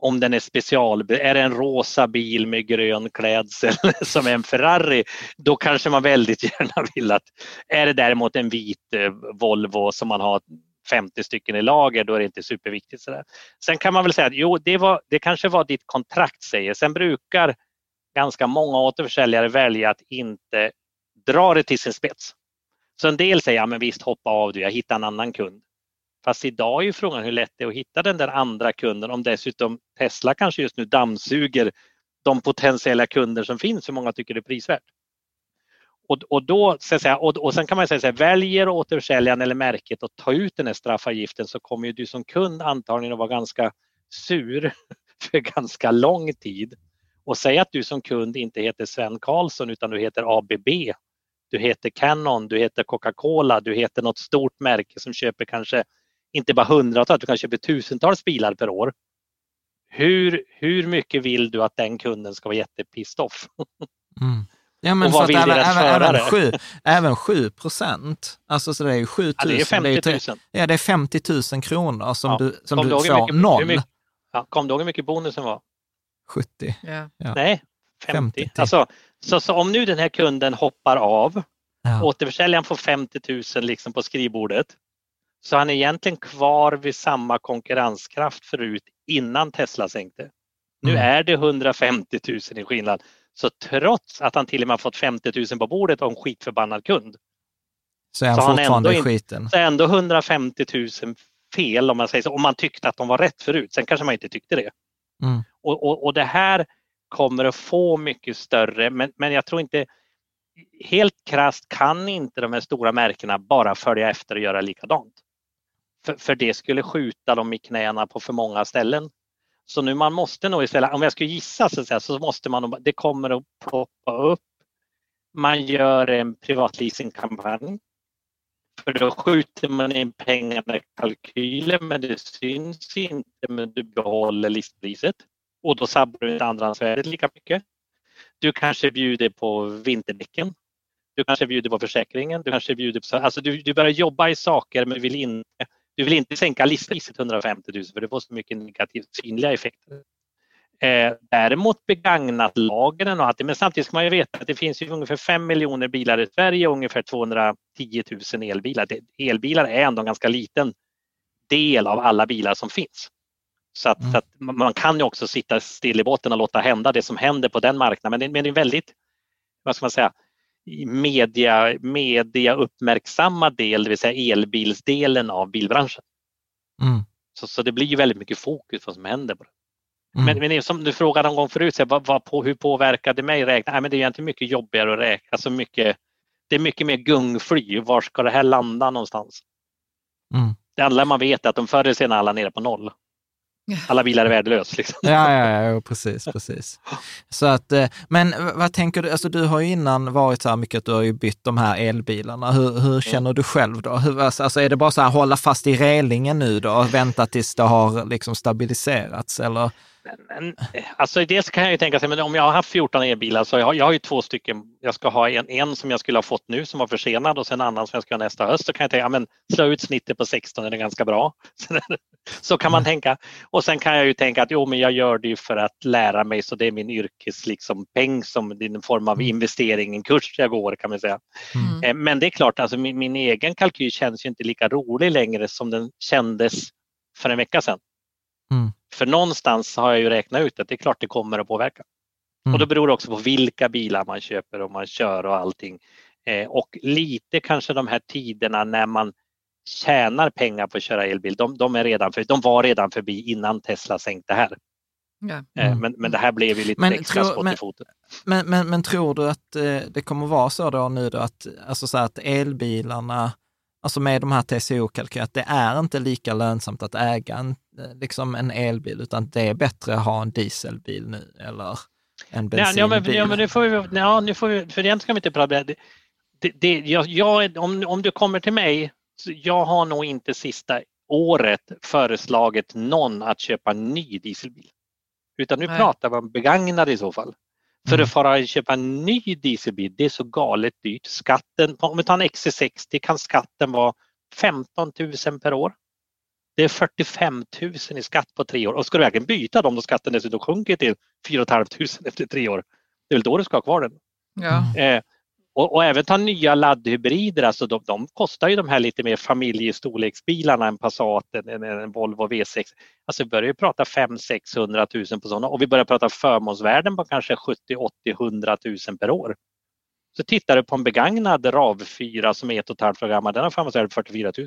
om den är special, är det en rosa bil med grön klädsel som är en Ferrari, då kanske man väldigt gärna vill att, är det däremot en vit eh, Volvo som man har 50 stycken i lager, då är det inte superviktigt. Sådär. Sen kan man väl säga att jo, det, var, det kanske var ditt kontrakt säger. Sen brukar ganska många återförsäljare välja att inte dra det till sin spets. Så en del säger, ja men visst hoppa av du, jag hittar en annan kund. Fast idag är ju frågan hur lätt det är att hitta den där andra kunden om dessutom Tesla kanske just nu dammsuger de potentiella kunder som finns, hur många tycker det är prisvärt. Och, och, då, så att säga, och, och sen kan man säga så här, väljer återförsäljaren eller märket att ta ut den här straffavgiften så kommer ju du som kund antagligen att vara ganska sur för ganska lång tid. Och säg att du som kund inte heter Sven Karlsson utan du heter ABB. Du heter Canon, du heter Coca-Cola, du heter något stort märke som köper kanske inte bara hundratals, du kanske köper tusentals bilar per år. Hur, hur mycket vill du att den kunden ska vara jättepissed off? Mm. Ja, men för att även, även, även, 7, även 7 procent, alltså så det är ju 7 000. Ja, det är 50 000. ja, det är 50 000 kronor som ja. du, som du får mycket, noll. Mycket, ja, kom du ihåg hur mycket bonusen var? 70. Ja. Nej, 50. 50. Alltså, så, så om nu den här kunden hoppar av, ja. återförsäljaren får 50 000 liksom på skrivbordet, så han är egentligen kvar vid samma konkurrenskraft förut innan Tesla sänkte. Nu mm. är det 150 000 i skillnad. Så trots att han till och med fått 50 000 på bordet och en skitförbannad kund. Så är han, så fortfarande i skiten? Så är ändå 150 000 fel om man säger så, om man tyckte att de var rätt förut. Sen kanske man inte tyckte det. Mm. Och, och, och, det här kommer att få mycket större, men, men jag tror inte, helt krast kan inte de här stora märkena bara följa efter och göra likadant. För, för det skulle skjuta dem i knäna på för många ställen. Så nu man måste nog istället, om jag skulle gissa så, säga, så måste man, det kommer att ploppa upp. Man gör en privatleasingkampanj. För då skjuter man in pengarna i kalkylen men det syns inte men du behåller listpriset. Och då sabbar du inte andrahandsvärdet lika mycket. Du kanske bjuder på vinterdäcken. Du kanske bjuder på försäkringen. Du kanske bjuder på, alltså du, du börjar jobba i saker men vill inte du vill inte sänka listpriset 150 000 för det får så mycket negativt synliga effekter. Eh, däremot begagnat lagren och allt det, men samtidigt ska man ju veta att det finns ju ungefär 5 miljoner bilar i Sverige och ungefär 210 000 elbilar. elbilar är ändå en ganska liten del av alla bilar som finns. Så att, mm. så att, man kan ju också sitta still i båten och låta hända det som händer på den marknaden. Men det, men det är väldigt, vad ska man säga, media, media uppmärksamma del, det vill säga elbilsdelen av bilbranschen. Mm. Så, så det blir ju väldigt mycket fokus på vad som händer. Mm. Men, men som du frågade någon gång förut, så vad, vad på, hur påverkar det mig? Räkna? Nej, men det är egentligen mycket jobbigare att räkna. Alltså mycket, det är mycket mer gungfly. Var ska det här landa någonstans? Mm. Det enda man vet är att de förr eller senare alla nere på noll. Alla bilar är värdelösa. Liksom. Ja, ja, ja, precis, precis. Så att, eh, men vad tänker du, alltså du har ju innan varit så här mycket att du har ju bytt de här elbilarna. Hur, hur känner du själv då? Hur, alltså, alltså är det bara så här hålla fast i relingen nu då och vänta tills det har liksom stabiliserats eller? Men, alltså dels kan jag ju tänka sig, men om jag har haft 14 elbilar så jag, jag har ju två stycken. Jag ska ha en, en som jag skulle ha fått nu som var försenad och sen en annan som jag ska ha nästa höst. Så kan jag tänka, ja, men slå ut snittet på 16 är det ganska bra. så kan man mm. tänka. Och sen kan jag ju tänka att jo, men jag gör det ju för att lära mig så det är min yrkes liksom, peng som en form av mm. investering, en kurs jag går kan man säga. Mm. Eh, men det är klart, alltså min, min egen kalkyl känns ju inte lika rolig längre som den kändes för en vecka sedan. Mm. För någonstans har jag ju räknat ut att det är klart det kommer att påverka. Mm. Och då beror det också på vilka bilar man köper och man kör och allting. Eh, och lite kanske de här tiderna när man tjänar pengar på att köra elbil, de, de, är redan för, de var redan förbi innan Tesla sänkte här. Ja. Eh, mm. Men, men det här blev ju lite men, extra skott men, i foten. Men, men, men, tror du att eh, det kommer vara så då nu då att, alltså så att elbilarna alltså med de här TCO-kalkylerna, att det är inte lika lönsamt att äga en, liksom en elbil, utan det är bättre att ha en dieselbil nu eller en bensinbil. Ja, men, ja, men nu får vi, ja, nu får vi, för egentligen ska vi inte prata det, det, det, jag, jag, om, om du kommer till mig, jag har nog inte sista året föreslagit någon att köpa en ny dieselbil. Utan nu Nej. pratar vi om begagnade i så fall. För mm. att fara köpa en ny dieselbil, det är så galet dyrt. Skatten, om vi tar en XC60 kan skatten vara 15 000 per år. Det är 45 000 i skatt på tre år och ska du verkligen byta dem då skatten dessutom sjunker till 4 500 efter tre år, det är väl då du ska ha kvar den. Ja. Eh, och, och, även ta nya laddhybrider, alltså de, de, kostar ju de här lite mer familjestorleksbilarna, en Passat, en, en, en Volvo V6. Alltså vi börjar ju prata 500-600 000 på sådana och vi börjar prata förmånsvärden på kanske 70, 80, 100 000 per år. Så tittar du på en begagnad RAV4 som är ett och ett halvt år gammal, den har förmånsvärde 44 000.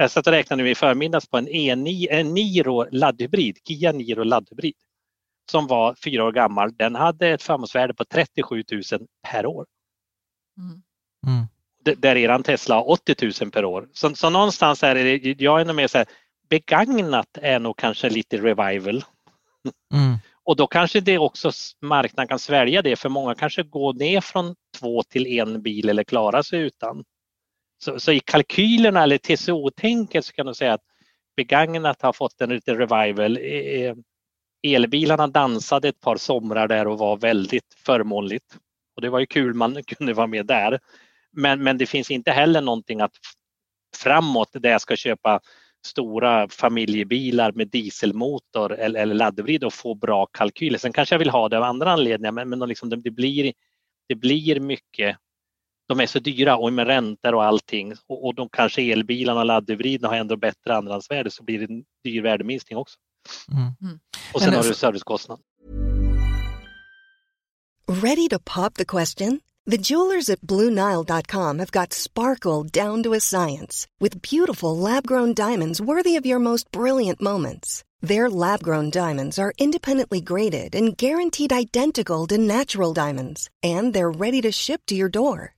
Jag satt och räknade nu i förmiddags på en, E9, en Niro laddhybrid, Kia Niro laddhybrid som var fyra år gammal. Den hade ett förmånsvärde på 37 000 per år. Mm. Mm. Där eran Tesla har 80 000 per år. Så, så någonstans är det, jag är nog mer så här, begagnat är nog kanske lite revival. Mm. Och då kanske det också marknaden kan svälja det för många kanske går ner från två till en bil eller klarar sig utan. Så, så i kalkylerna eller TCO-tänket så kan du säga att begagnat har fått en liten revival. E, e, elbilarna dansade ett par somrar där och var väldigt förmånligt. Och det var ju kul man kunde vara med där. Men, men det finns inte heller någonting att framåt där jag ska köpa stora familjebilar med dieselmotor eller, eller laddhybrid och få bra kalkyler. Sen kanske jag vill ha det av andra anledningar men, men liksom det, det, blir, det blir mycket de är så dyra och med räntor och allting och, och de kanske elbilarna och laddhybriderna har ändå bättre andrahandsvärde så blir det en dyr värdeminskning också. Mm. mm. Och sen har du servicekostnad. Ready to pop the question? The jewelers at BlueNile.com have got sparkle down to a science with beautiful lab-grown diamonds worthy of your most brilliant moments. Their lab-grown diamonds are independently graded and guaranteed identical to natural diamonds and they're ready to ship to your door.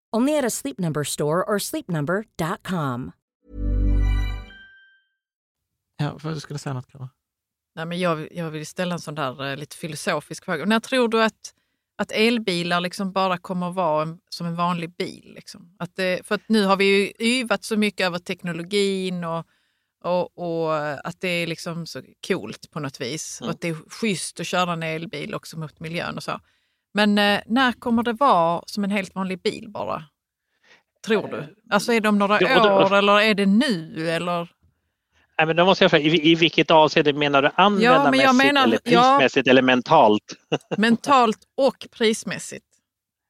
Only at a Sleep Number store or sleepnumber.com. Ja, för du skulle säga något Kara? Nej, men jag, jag vill ställa en sån där uh, lite filosofisk fråga. När tror du att, att elbilar liksom bara kommer att vara en, som en vanlig bil? Liksom? Att det, för att nu har vi ju yvat så mycket över teknologin och och, och, att det är liksom så coolt på något vis. Mm. Och att det är schysst att köra en elbil också mot miljön och så. Men eh, när kommer det vara som en helt vanlig bil bara? Tror du? Alltså är det om några år eller är det nu? Eller? Nej, men då måste jag fråga, i, i vilket avseende menar du användarmässigt ja, menar, eller prismässigt ja, eller mentalt? mentalt och prismässigt.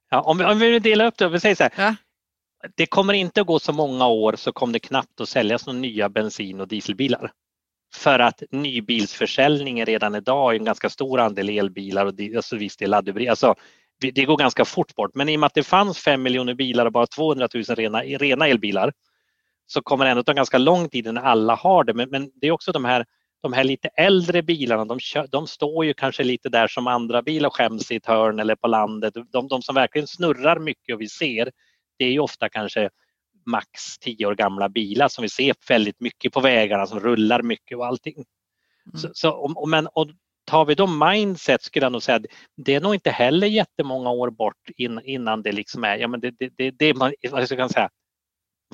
Ja, om, vi, om vi delar upp det, vi säger så här. Ja det kommer inte att gå så många år så kommer det knappt att säljas några nya bensin och dieselbilar. För att nybilsförsäljningen redan idag är en ganska stor andel elbilar och alltså visst det är laddhybrid. Alltså, det går ganska fort bort. Men i och med att det fanns 5 miljoner bilar och bara 200 000 rena, rena elbilar så kommer det ändå ta ganska lång tid innan alla har det. Men, men det är också de här, de här lite äldre bilarna, de, de, står ju kanske lite där som andra bilar skäms i ett hörn eller på landet. De, de som verkligen snurrar mycket och vi ser, det är ju ofta kanske max 10 år gamla bilar som vi ser väldigt mycket på vägarna som rullar mycket och allting. Mm. Så, så, och, men, och tar vi då mindset skulle jag nog säga att det är nog inte heller jättemånga år bort in, innan det liksom är, ja men det, det, det, det man vad ska jag säga,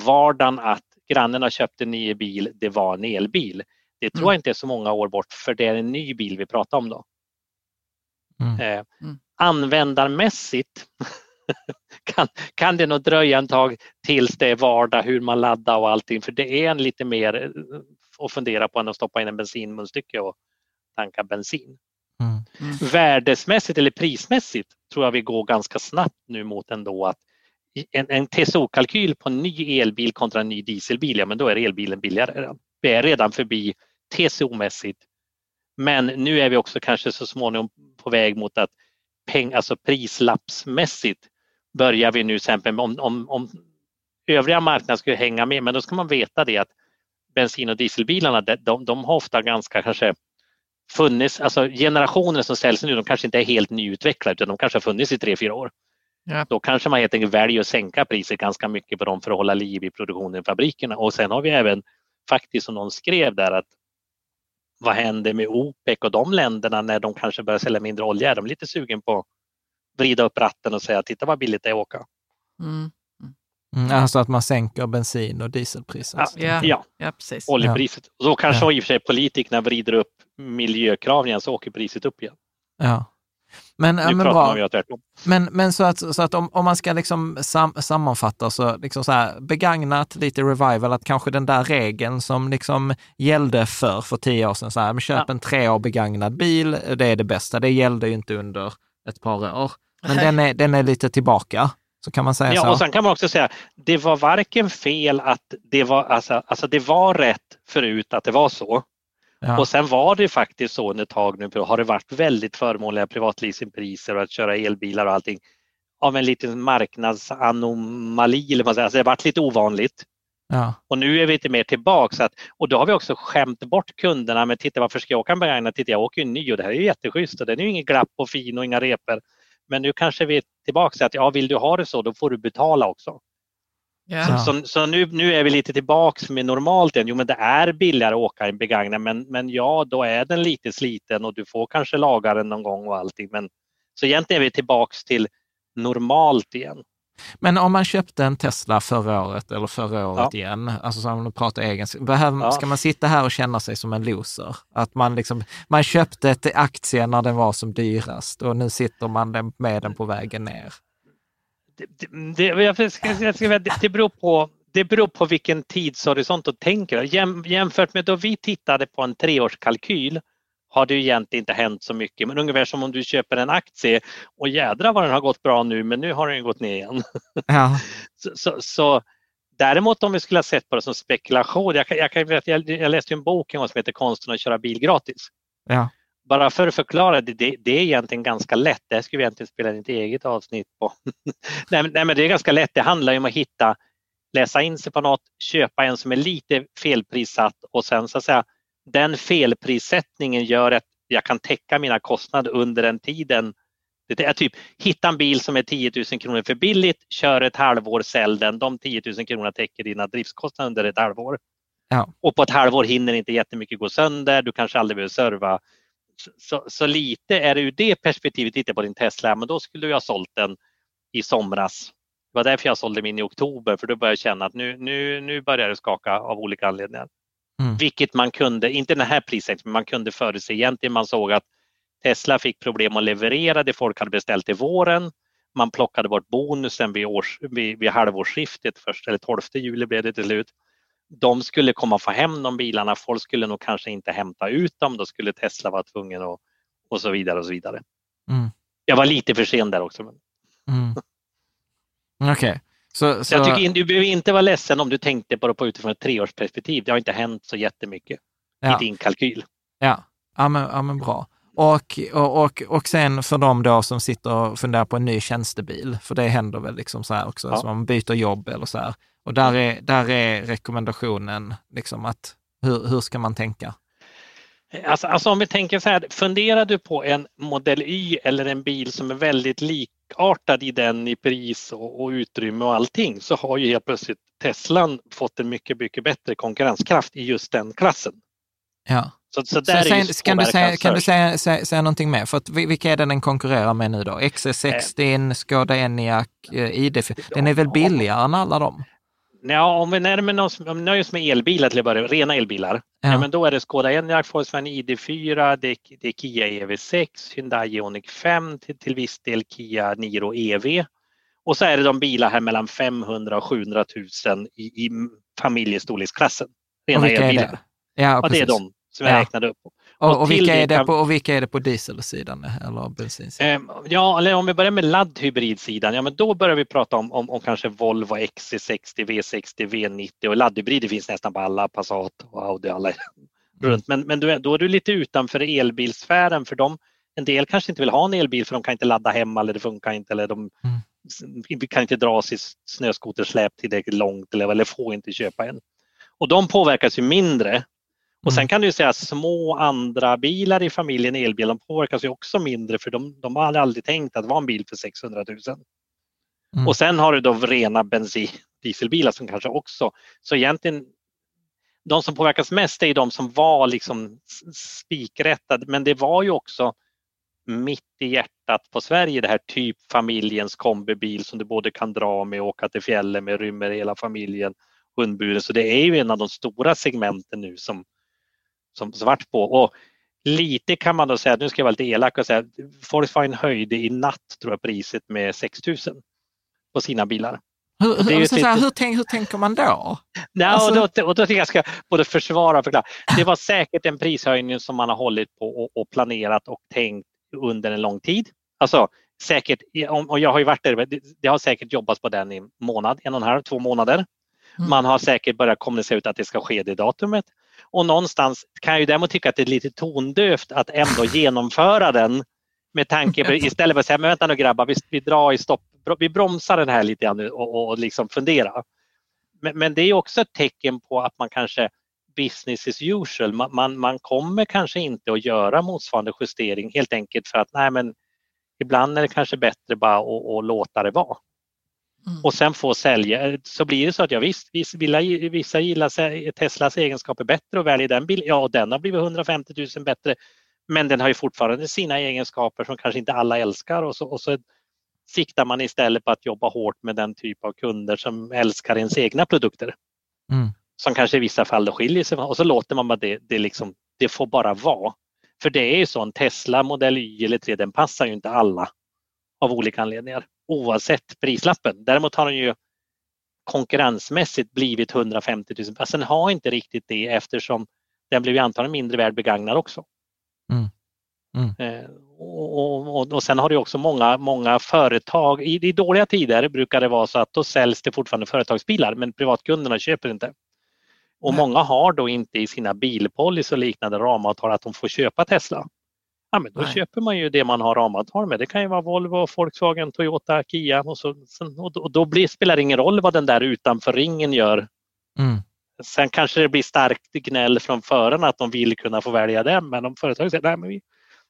vardagen att grannen har köpt en ny bil, det var en elbil. Det tror mm. jag inte är så många år bort för det är en ny bil vi pratar om då. Mm. Eh, mm. Användarmässigt kan, kan det nog dröja en tag tills det är vardag hur man laddar och allting för det är en lite mer eh, att fundera på än att stoppa in en bensinmunstycke och tanka bensin. Mm. Mm. Värdesmässigt eller prismässigt tror jag vi går ganska snabbt nu mot ändå att en, en TSO-kalkyl på en ny elbil kontra en ny dieselbil, ja men då är elbilen billigare. Vi är redan förbi TCO-mässigt. Men nu är vi också kanske så småningom på väg mot att peng, alltså prislappsmässigt börjar vi nu exempel om, om, om övriga marknader skulle hänga med, men då ska man veta det att bensin och dieselbilarna, de, de har ofta ganska kanske funnits, alltså generationer som säljs nu, de kanske inte är helt nyutvecklade utan de kanske har funnits i tre, fyra år. Ja. Då kanske man helt enkelt väljer att sänka priset ganska mycket på dem för att hålla liv i produktionen i fabrikerna. Och sen har vi även faktiskt som någon skrev där att vad händer med OPEC och de länderna när de kanske börjar sälja mindre olja? Är de lite sugen på vrida upp ratten och säga titta vad billigt det är att åka? Mm. Mm, alltså att man sänker bensin och dieselpriset? Ja, ja. ja precis. oljepriset. Och då kanske ja. i och för sig politikerna vrider upp miljökraven igen så åker priset upp igen. Ja. Men, nu men, bra. men, men så att, så att om, om man ska liksom sam, sammanfatta så, liksom så här, begagnat, lite revival, att kanske den där regeln som liksom gällde för, för tio år sedan, så här, köp ja. en tre år begagnad bil, det är det bästa. Det gällde ju inte under ett par år. Men den är, den är lite tillbaka. Så kan man säga ja, så. och sen kan man också säga, det var varken fel att det var, alltså, alltså det var rätt förut att det var så. Ja. Och sen var det faktiskt så under ett tag nu, har det varit väldigt förmånliga privatleasingpriser och att köra elbilar och allting av en liten marknadsanomali, eller man säger. Alltså det har varit lite ovanligt. Ja. Och nu är vi lite mer tillbaks att, och då har vi också skämt bort kunderna med titta varför ska jag åka en begagnad? Titta jag åker ju ny och det här är ju jätteschysst och den är ju ingen glapp och fin och inga repor. Men nu kanske vi är tillbaka till att ja, vill du ha det så då får du betala också. Ja. Så, så, så, nu, nu är vi lite tillbaks med normalt igen. Jo, men det är billigare att åka en begagnad, men, men ja, då är den lite sliten och du får kanske laga den någon gång och allting. Men, så egentligen är vi tillbaks till normalt igen. Men om man köpte en Tesla förra året eller förra året ja. igen, alltså som du pratar egen, behöver, ja. ska man sitta här och känna sig som en loser? Att man, liksom, man köpte ett aktie när den var som dyrast och nu sitter man med den på vägen ner det, det, jag ska, jag ska, det, beror på, det beror på vilken tidshorisont du tänker. Jäm, jämfört med då vi tittade på en treårskalkyl har det egentligen inte hänt så mycket. Men ungefär som om du köper en aktie och jädra vad den har gått bra nu men nu har den gått ner igen. Ja. så, så, så, däremot om vi skulle ha sett på det som spekulation. Jag, jag, jag, jag läste en bok som heter Konsten att köra bil gratis. Ja bara för att förklara det, det, det, är egentligen ganska lätt. Det skulle vi egentligen spela ett eget avsnitt på. nej, nej, men det är ganska lätt. Det handlar om att hitta, läsa in sig på något, köpa en som är lite felprissatt och sen så att säga den felprissättningen gör att jag kan täcka mina kostnader under den tiden. Det är typ hitta en bil som är 10 000 kronor för billigt, kör ett halvår, sälj den. De 10 000 kronorna täcker dina driftskostnader under ett halvår. Ja. Och på ett halvår hinner inte jättemycket gå sönder. Du kanske aldrig behöver serva så, så lite är det ur det perspektivet titta på din Tesla, men då skulle du ha sålt den i somras. Det var därför jag sålde min i oktober, för då började jag känna att nu, nu, nu börjar det skaka av olika anledningar. Mm. Vilket man kunde, inte den här prissänkningen, men man kunde förutse egentligen. Man såg att Tesla fick problem att leverera det folk hade beställt i våren. Man plockade bort bonusen vid, års, vid, vid halvårsskiftet, först, eller 12 juli blev det till slut de skulle komma få hem de bilarna. Folk skulle nog kanske inte hämta ut dem. Då skulle Tesla vara tvungen att och så vidare och så vidare. Mm. Jag var lite för sen där också. Mm. Okej. Okay. Så, så... Jag tycker du behöver inte vara ledsen om du tänkte på det på utifrån ett treårsperspektiv. Det har inte hänt så jättemycket ja. i din kalkyl. Ja, ja men, ja, men bra. Och, och, och, sen för de då som sitter och funderar på en ny tjänstebil, för det händer väl liksom så här också, ja. så man byter jobb eller så här. Och där är, där är rekommendationen, liksom att hur, hur ska man tänka? Alltså, alltså, om vi tänker så här, funderar du på en Modell Y eller en bil som är väldigt likartad i den i pris och, och utrymme och allting så har ju helt plötsligt Teslan fått en mycket, mycket bättre konkurrenskraft i just den klassen. Ja. Så, så, där så sen, kan du, säga, kan du säga, säga, säga någonting mer? För att, vilka är det den konkurrerar med nu då? XC60, eh. Skoda Enyaq, eh, ID4. Den är väl billigare än alla dem? Ja, om vi närmar oss, om vi nöjer oss med elbilar till att börja rena elbilar, ja. ja men då är det Skoda Enyaq, Volkswagen ID4, det, det är Kia EV6, Hyundai Ioniq 5, till, till viss del Kia Niro EV Och så är det de bilar här mellan 500 och 700 000 i, i familjestorleksklassen. Rena elbilar. Ja, ja, det är de som jag ja. räknade upp. Och, och, vilka är det på, och vilka är det på dieselsidan eller bensinsidan? Eh, ja, eller om vi börjar med laddhybridsidan, ja men då börjar vi prata om, om, om kanske Volvo XC60, V60, V90 och laddhybrider finns nästan på alla, Passat och Audi alla runt. Men, men då, då är du lite utanför elbilsfären för dem. En del kanske inte vill ha en elbil för de kan inte ladda hemma eller det funkar inte eller de mm. kan inte dra sitt snöskotersläp tillräckligt långt eller, eller får inte köpa en. Och de påverkas ju mindre och sen mm. kan du säga små andra bilar i familjen elbil, de påverkas ju också mindre för de, de har aldrig tänkt att vara en bil för 600 000. Mm. Och sen har du då rena bensin dieselbilar som kanske också, så egentligen de som påverkas mest är de som var liksom spikrättade, men det var ju också mitt i hjärtat på Sverige, det här typ familjens kombibil som du både kan dra med, åka till fjällen med, rymmer hela familjen, hundburen. Så det är ju en av de stora segmenten nu som, som svart på. Och lite kan man då säga, nu ska jag vara lite elak och säga, Volkswagen höjde i natt tror jag priset med 6 000 på sina bilar. Hur, hur, här, hur, tänk, hur, tänker man då? Nej, alltså... och då, och då jag ska både försvara och förklara. Det var säkert en prishöjning som man har hållit på och, och planerat och tänkt under en lång tid. Alltså säkert, och jag har ju varit där, det har säkert jobbats på den i månad, en och en halv, två månader. Mm. Man har säkert börjat kommunicera ut att det ska ske det datumet. Och någonstans kan jag ju däremot tycka att det är lite tondövt att ändå genomföra den med tanke på istället för att säga, men vänta nu grabbar, vi, vi drar i stopp, vi bromsar den här lite grann nu och, och liksom fundera. Men, men, det är också ett tecken på att man kanske business as usual, man, man, man kommer kanske inte att göra motsvarande justering helt enkelt för att nej men ibland är det kanske bättre bara att, att låta det vara. Mm. Och sen få sälja, så blir det så att ja, visst, vissa gillar Teslas egenskaper bättre och väljer den bilen. Ja, den har blivit 150 000 bättre, men den har ju fortfarande sina egenskaper som kanske inte alla älskar och så, och så siktar man istället på att jobba hårt med den typ av kunder som älskar ens egna produkter. Mm. Som kanske i vissa fall då skiljer sig och så låter man bara det, det, liksom, det får bara vara. För det är ju så, en Tesla Modell Y eller 3, den passar ju inte alla av olika anledningar oavsett prislappen. Däremot har den ju konkurrensmässigt blivit 150 000. Alltså den har inte riktigt det eftersom den blev antagligen mindre värd begagnad också. Mm. Mm. Eh, och, och, och, sen har det också många, många företag, i, i dåliga tider brukar det vara så att då säljs det fortfarande företagsbilar men privatkunderna köper inte. Och Nej. många har då inte i sina bilpolicy och liknande ramavtal att de får köpa Tesla ja, men då Nej. köper man ju det man har ramavtal med. Det kan ju vara Volvo, Volkswagen, Toyota, Kia och, så, och då, blir, spelar det ingen roll vad den där utanför ringen gör. Mm. Sen kanske det blir starkt gnäll från förarna att de vill kunna få välja den, men om företaget säger Nej, men vi,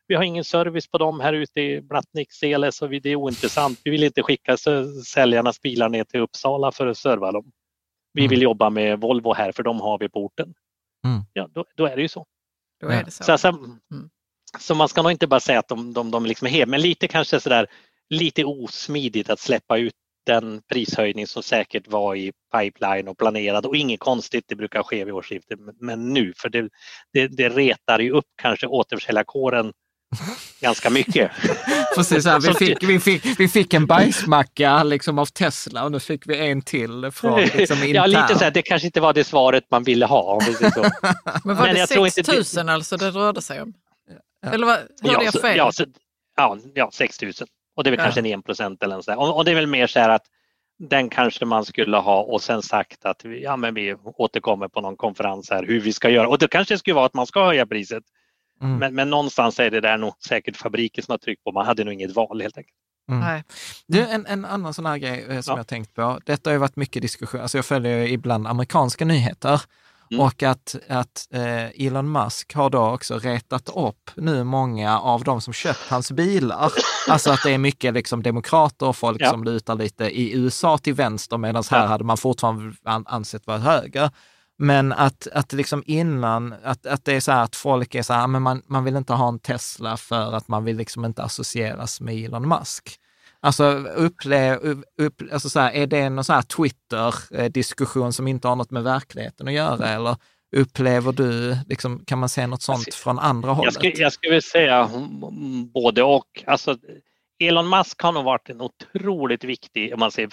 vi har ingen service på dem här ute i Blattnick, Sele, så vi, det är ointressant. Vi vill inte skicka säljarnas bilar ner till Uppsala för att serva dem. Vi mm. vill jobba med Volvo här för de har vi på orten. Mm. Ja, då, då, är det ju så. Då är det så. så alltså, mm. Så man ska nog inte bara säga att de, de, de liksom är helt, men lite kanske sådär lite osmidigt att släppa ut den prishöjning som säkert var i pipeline och planerad och inget konstigt, det brukar ske vid årsskiftet, men nu, för det, det, det retar ju upp kanske återförsäljarkåren ganska mycket. Precis, här, vi, fick, vi, fick, vi fick en bajsmacka liksom av Tesla och nu fick vi en till från liksom, Ja, lite så här, det kanske inte var det svaret man ville ha. Men var det 6 000 alltså det rörde sig om? Eller vad, hörde jag fel? Ja, så, ja, ja 6 000 och det är väl ja. kanske en 1 procent eller så. Och, och, det är väl mer så här att den kanske man skulle ha och sen sagt att vi, ja, men vi återkommer på någon konferens här hur vi ska göra. Och det kanske skulle vara att man ska höja priset. Mm. Men, men någonstans är det där nog säkert fabriken som har tryckt på. Man hade nog inget val helt enkelt. Mm. Nej. Du, en, en annan sån här grej eh, som ja. jag tänkt på. Detta har ju varit mycket diskussion. Alltså jag följer ibland amerikanska nyheter Mm. Och att, att eh, Elon Musk har då också retat upp nu många av de som köpt hans bilar. Alltså att det är mycket liksom demokrater och folk ja. som lutar lite i USA till vänster, medan här ja. hade man fortfarande ansett vara höger. Men att, att liksom innan, att, att det är så här att folk är så här, men man, man vill inte ha en Tesla för att man vill liksom inte associeras med Elon Musk. Alltså, upplev, upp, alltså så här, är det någon så Twitter-diskussion som inte har något med verkligheten att göra? Eller upplever du, liksom, kan man se något sånt alltså, från andra hållet? Jag skulle, jag skulle säga både och. Alltså, Elon Musk har nog varit en otroligt viktig, om man säger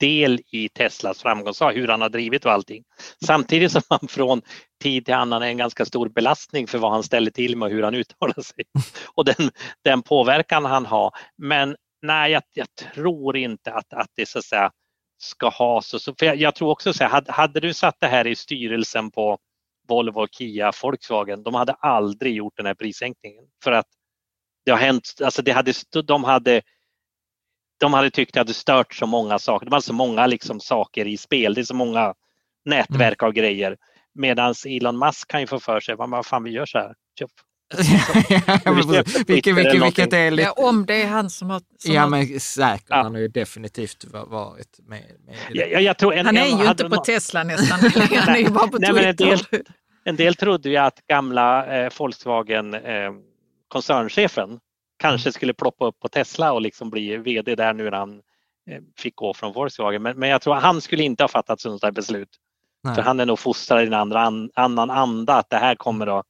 del i Teslas framgång, hur han har drivit och allting. Samtidigt som han från tid till annan är en ganska stor belastning för vad han ställer till med och hur han uttalar sig och den, den påverkan han har. Men nej, jag, jag tror inte att, att det så att säga ska ha så. så för jag, jag tror också så här, hade, hade du satt det här i styrelsen på Volvo, Kia, Volkswagen, de hade aldrig gjort den här prissänkningen för att det har hänt, alltså det hade, de hade de hade tyckt det hade stört så många saker. Det var så många liksom saker i spel. Det är så många nätverk av grejer. Medan Elon Musk kan ju få för sig, vad fan vi gör så här. Vilket, vilket, vilket är lite... Ja, om det är han som har... Som ja, men säkert. Ja. Han har ju definitivt varit med. med ja, jag tror en, han är en, ju inte på någon... Tesla nästan. han är ju bara på Nej, Twitter. en, del, en del trodde ju att gamla eh, Volkswagen eh, koncernchefen kanske skulle ploppa upp på Tesla och liksom bli vd där nu när han eh, fick gå från Volkswagen. Men, men jag tror att han skulle inte ha fattat sådana beslut. Nej. För han är nog fostrad i en andra, an, annan anda att det här kommer att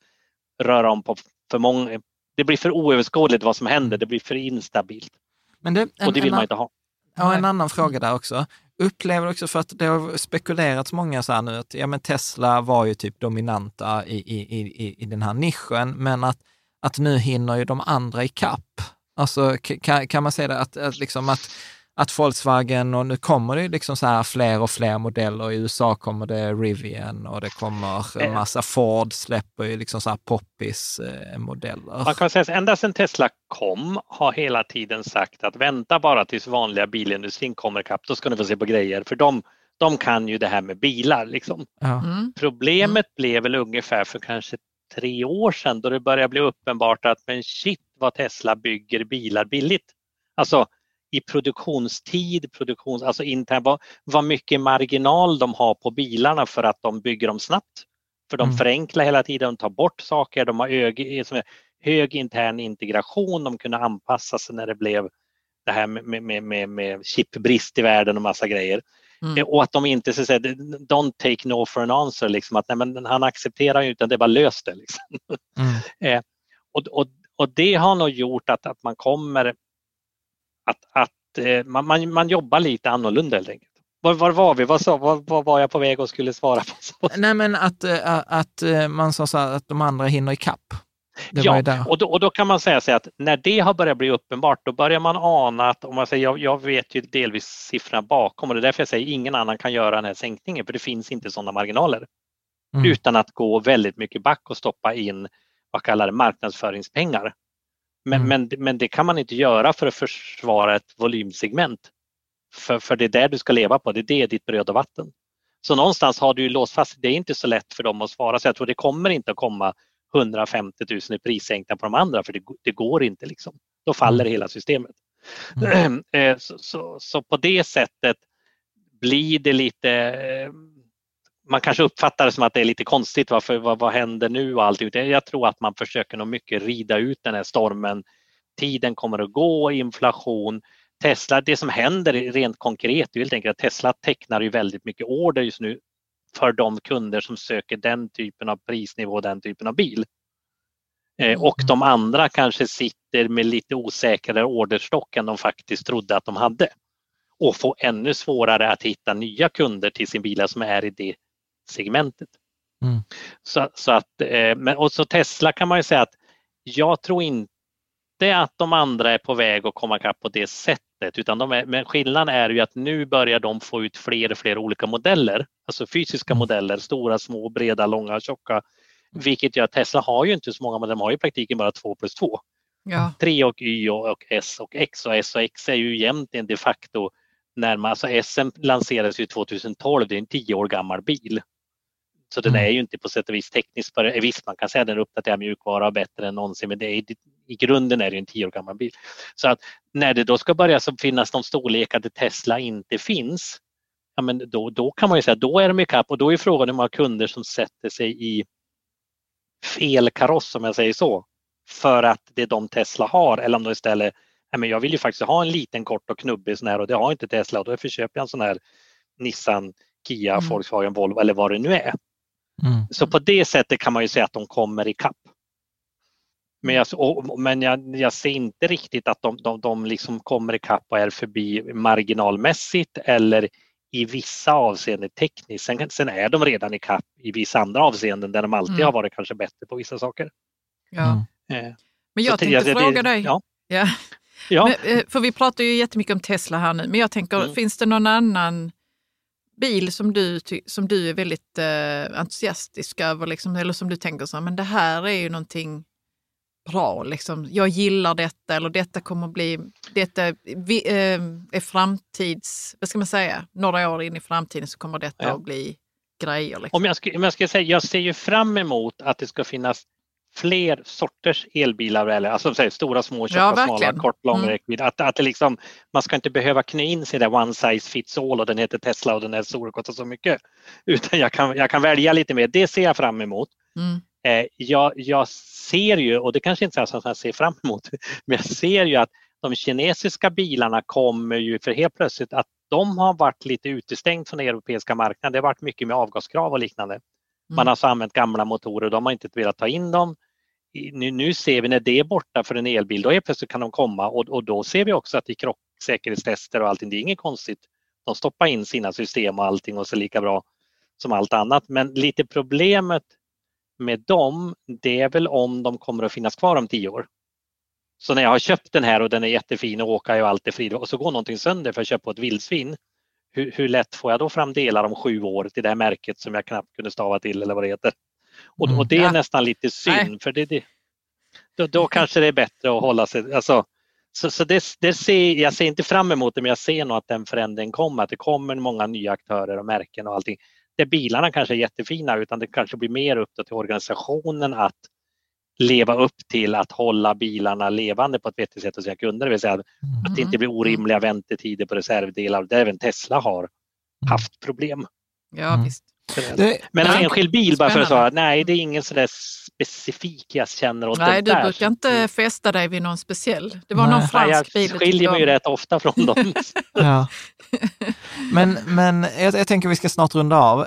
röra om på för många. Det blir för oöverskådligt vad som händer. Det blir för instabilt. Men det, en, och det vill man inte ha. Ja, en annan fråga där också. Upplever också för att det har spekulerats många så här nu att ja, men Tesla var ju typ dominanta i, i, i, i den här nischen, men att att nu hinner ju de andra i kapp. Alltså kan, kan man säga det att, att, liksom att, att Volkswagen och nu kommer det liksom så här fler och fler modeller. I USA kommer det Rivian och det kommer en massa Ford släpper ju liksom så här poppis eh. Man kan säga att ända sedan Tesla kom har hela tiden sagt att vänta bara tills vanliga bilindustrin kommer ikapp, då ska ni få se på grejer. För de, de kan ju det här med bilar. Liksom. Ja. Mm. Problemet mm. blev väl ungefär för kanske tre år sedan då det började bli uppenbart att men shit vad Tesla bygger bilar billigt. Alltså i produktionstid, produktions, alltså intern, vad, vad mycket marginal de har på bilarna för att de bygger dem snabbt. För de mm. förenklar hela tiden, de tar bort saker, de har hög, hög intern integration, de kunde anpassa sig när det blev det här med, med, med, med chipbrist i världen och massa grejer. Mm. Och att de inte så säga, don't take no for an answer, liksom, att nej, men han accepterar ju utan det bara löst det. Liksom. Mm. eh, och, och, och det har nog gjort att, att man kommer att, att eh, man, man, man jobbar lite annorlunda helt enkelt. Var, var var vi? Vad, var, var var jag på väg och skulle svara på? Nej men att, eh, att, eh, man sa så att de andra hinner ikapp. Det ja, och då, och då, kan man säga sig att när det har börjat bli uppenbart, då börjar man ana att, om man säger, jag, jag vet ju delvis siffrorna bakom och det är därför jag säger ingen annan kan göra den här sänkningen, för det finns inte sådana marginaler. Mm. Utan att gå väldigt mycket back och stoppa in, vad kallar det, marknadsföringspengar. Men, mm. men, men det kan man inte göra för att försvara ett volymsegment. För, för det är där du ska leva på, det är det ditt bröd och vatten. Så någonstans har du ju låst fast, det är inte så lätt för dem att svara, så jag tror det kommer inte att komma 150 000 i prissänkningar på de andra för det, det går inte. Liksom. Då faller mm. hela systemet. Mm. Eh, så, så, så, på det sättet blir det lite eh, man kanske uppfattar det som att det är lite konstigt, varför, vad, vad händer nu och allt. Jag tror att man försöker nog mycket rida ut den här stormen. Tiden kommer att gå, inflation. Tesla, det som händer rent konkret är helt enkelt att Tesla tecknar ju väldigt mycket order just nu för de kunder som söker den typen av prisnivå och den typen av bil. Eh, och de andra kanske sitter med lite osäkrare orderstock än de faktiskt trodde att de hade. Och får ännu svårare att hitta nya kunder till sin bil som är i det segmentet. Mm. Så, så, att, eh, men, och så Tesla kan man ju säga att jag tror inte att de andra är på väg att komma ikapp på det sättet utan de är, men skillnaden är ju att nu börjar de få ut fler och fler olika modeller, alltså fysiska mm. modeller, stora, små, breda, långa, tjocka. Vilket gör att Tesla har ju inte så många, men de har i praktiken bara 2 plus 2. Ja. 3 och Y och, och S och X och S och X är ju egentligen de facto närmare, alltså S lanserades ju 2012, det är en tio år gammal bil. Så den mm. är ju inte på sätt och vis tekniskt, visst man kan säga att den uppdaterar mjukvara bättre än någonsin men det är, i grunden är det en tio år gammal bil. Så att när det då ska börja finnas de storlekar där Tesla inte finns, ja men då, då kan man ju säga då är de ikapp och då är frågan hur många kunder som sätter sig i fel kaross om jag säger så. För att det är de Tesla har eller om de istället, ja men jag vill ju faktiskt ha en liten kort och knubbig sån här och det har inte Tesla och då köper jag en sån här Nissan, Kia, mm. Volkswagen, Volvo eller vad det nu är. Mm. Så på det sättet kan man ju säga att de kommer ikapp. Men, jag, och, men jag, jag, ser inte riktigt att de, de, de liksom kommer ikapp och är förbi marginalmässigt eller i vissa avseenden tekniskt. Sen, sen är de redan ikapp i vissa andra avseenden där de alltid mm. har varit kanske bättre på vissa saker. Ja. Mm. Eh, men jag tänkte jag, fråga dig. Ja. ja. ja. Men, eh, för vi pratar ju jättemycket om Tesla här nu, men jag tänker, mm. finns det någon annan bil som du, som du är väldigt eh, entusiastisk över, liksom, eller som du tänker så men det här är ju någonting bra, liksom. jag gillar detta eller detta kommer bli, detta vi, eh, är framtids, vad ska man säga, några år in i framtiden så kommer detta ja. att bli grejer. Liksom. Om, jag ska, om jag ska säga, jag ser ju fram emot att det ska finnas fler sorters elbilar, eller alltså säger, stora, små, tjocka, ja, smala, kort, lång mm. räckvidd. Att, att det liksom, man ska inte behöva knö in sig där one size fits all och den heter Tesla och den är stor och kostar så mycket. Utan jag kan, jag kan välja lite mer, det ser jag fram emot. Mm. Eh, jag, jag, ser ju, och det kanske inte är så att jag ser fram emot, men jag ser ju att de kinesiska bilarna kommer ju för helt plötsligt att de har varit lite utestängt från den europeiska marknaden. Det har varit mycket med avgaskrav och liknande. Man mm. har alltså använt gamla motorer och de har inte velat ta in dem nu, nu ser vi när det är borta för en elbil, då helt plötsligt kan de komma och, och då ser vi också att i krocksäkerhetstester och allting, det är inget konstigt. De stoppar in sina system och allting och så lika bra som allt annat. Men lite problemet med dem, det är väl om de kommer att finnas kvar om tio år. Så när jag har köpt den här och den är jättefin och åker och allt är frid och så går någonting sönder för att köpa ett vildsvin. Hur, hur, lätt får jag då fram delar om sju år till det här märket som jag knappt kunde stava till eller vad det heter? Och, och mm. det är ja. nästan lite synd Nej. för det, det, då, då kanske det är bättre att hålla sig, alltså, så, så det, det ser, jag ser inte fram emot det men jag ser nog att den förändringen kommer, att det kommer många nya aktörer och märken och allting. Där bilarna kanske är jättefina utan det kanske blir mer upp till organisationen att leva upp till att hålla bilarna levande på ett vettigt sätt hos sina kunder. Det vill säga mm. att det inte blir orimliga väntetider på reservdelar där även Tesla har haft problem. Ja, mm. visst. Men en enskild bil bara för att säga, nej det är ingen sådär specifik jag känner åt Nej, du där. brukar inte fästa dig vid någon speciell. Det var nej. någon fransk nej, jag bil. Jag skiljer mig ju rätt ofta från dem. ja. Men, men jag, jag, tänker vi ska snart runda av. Uh,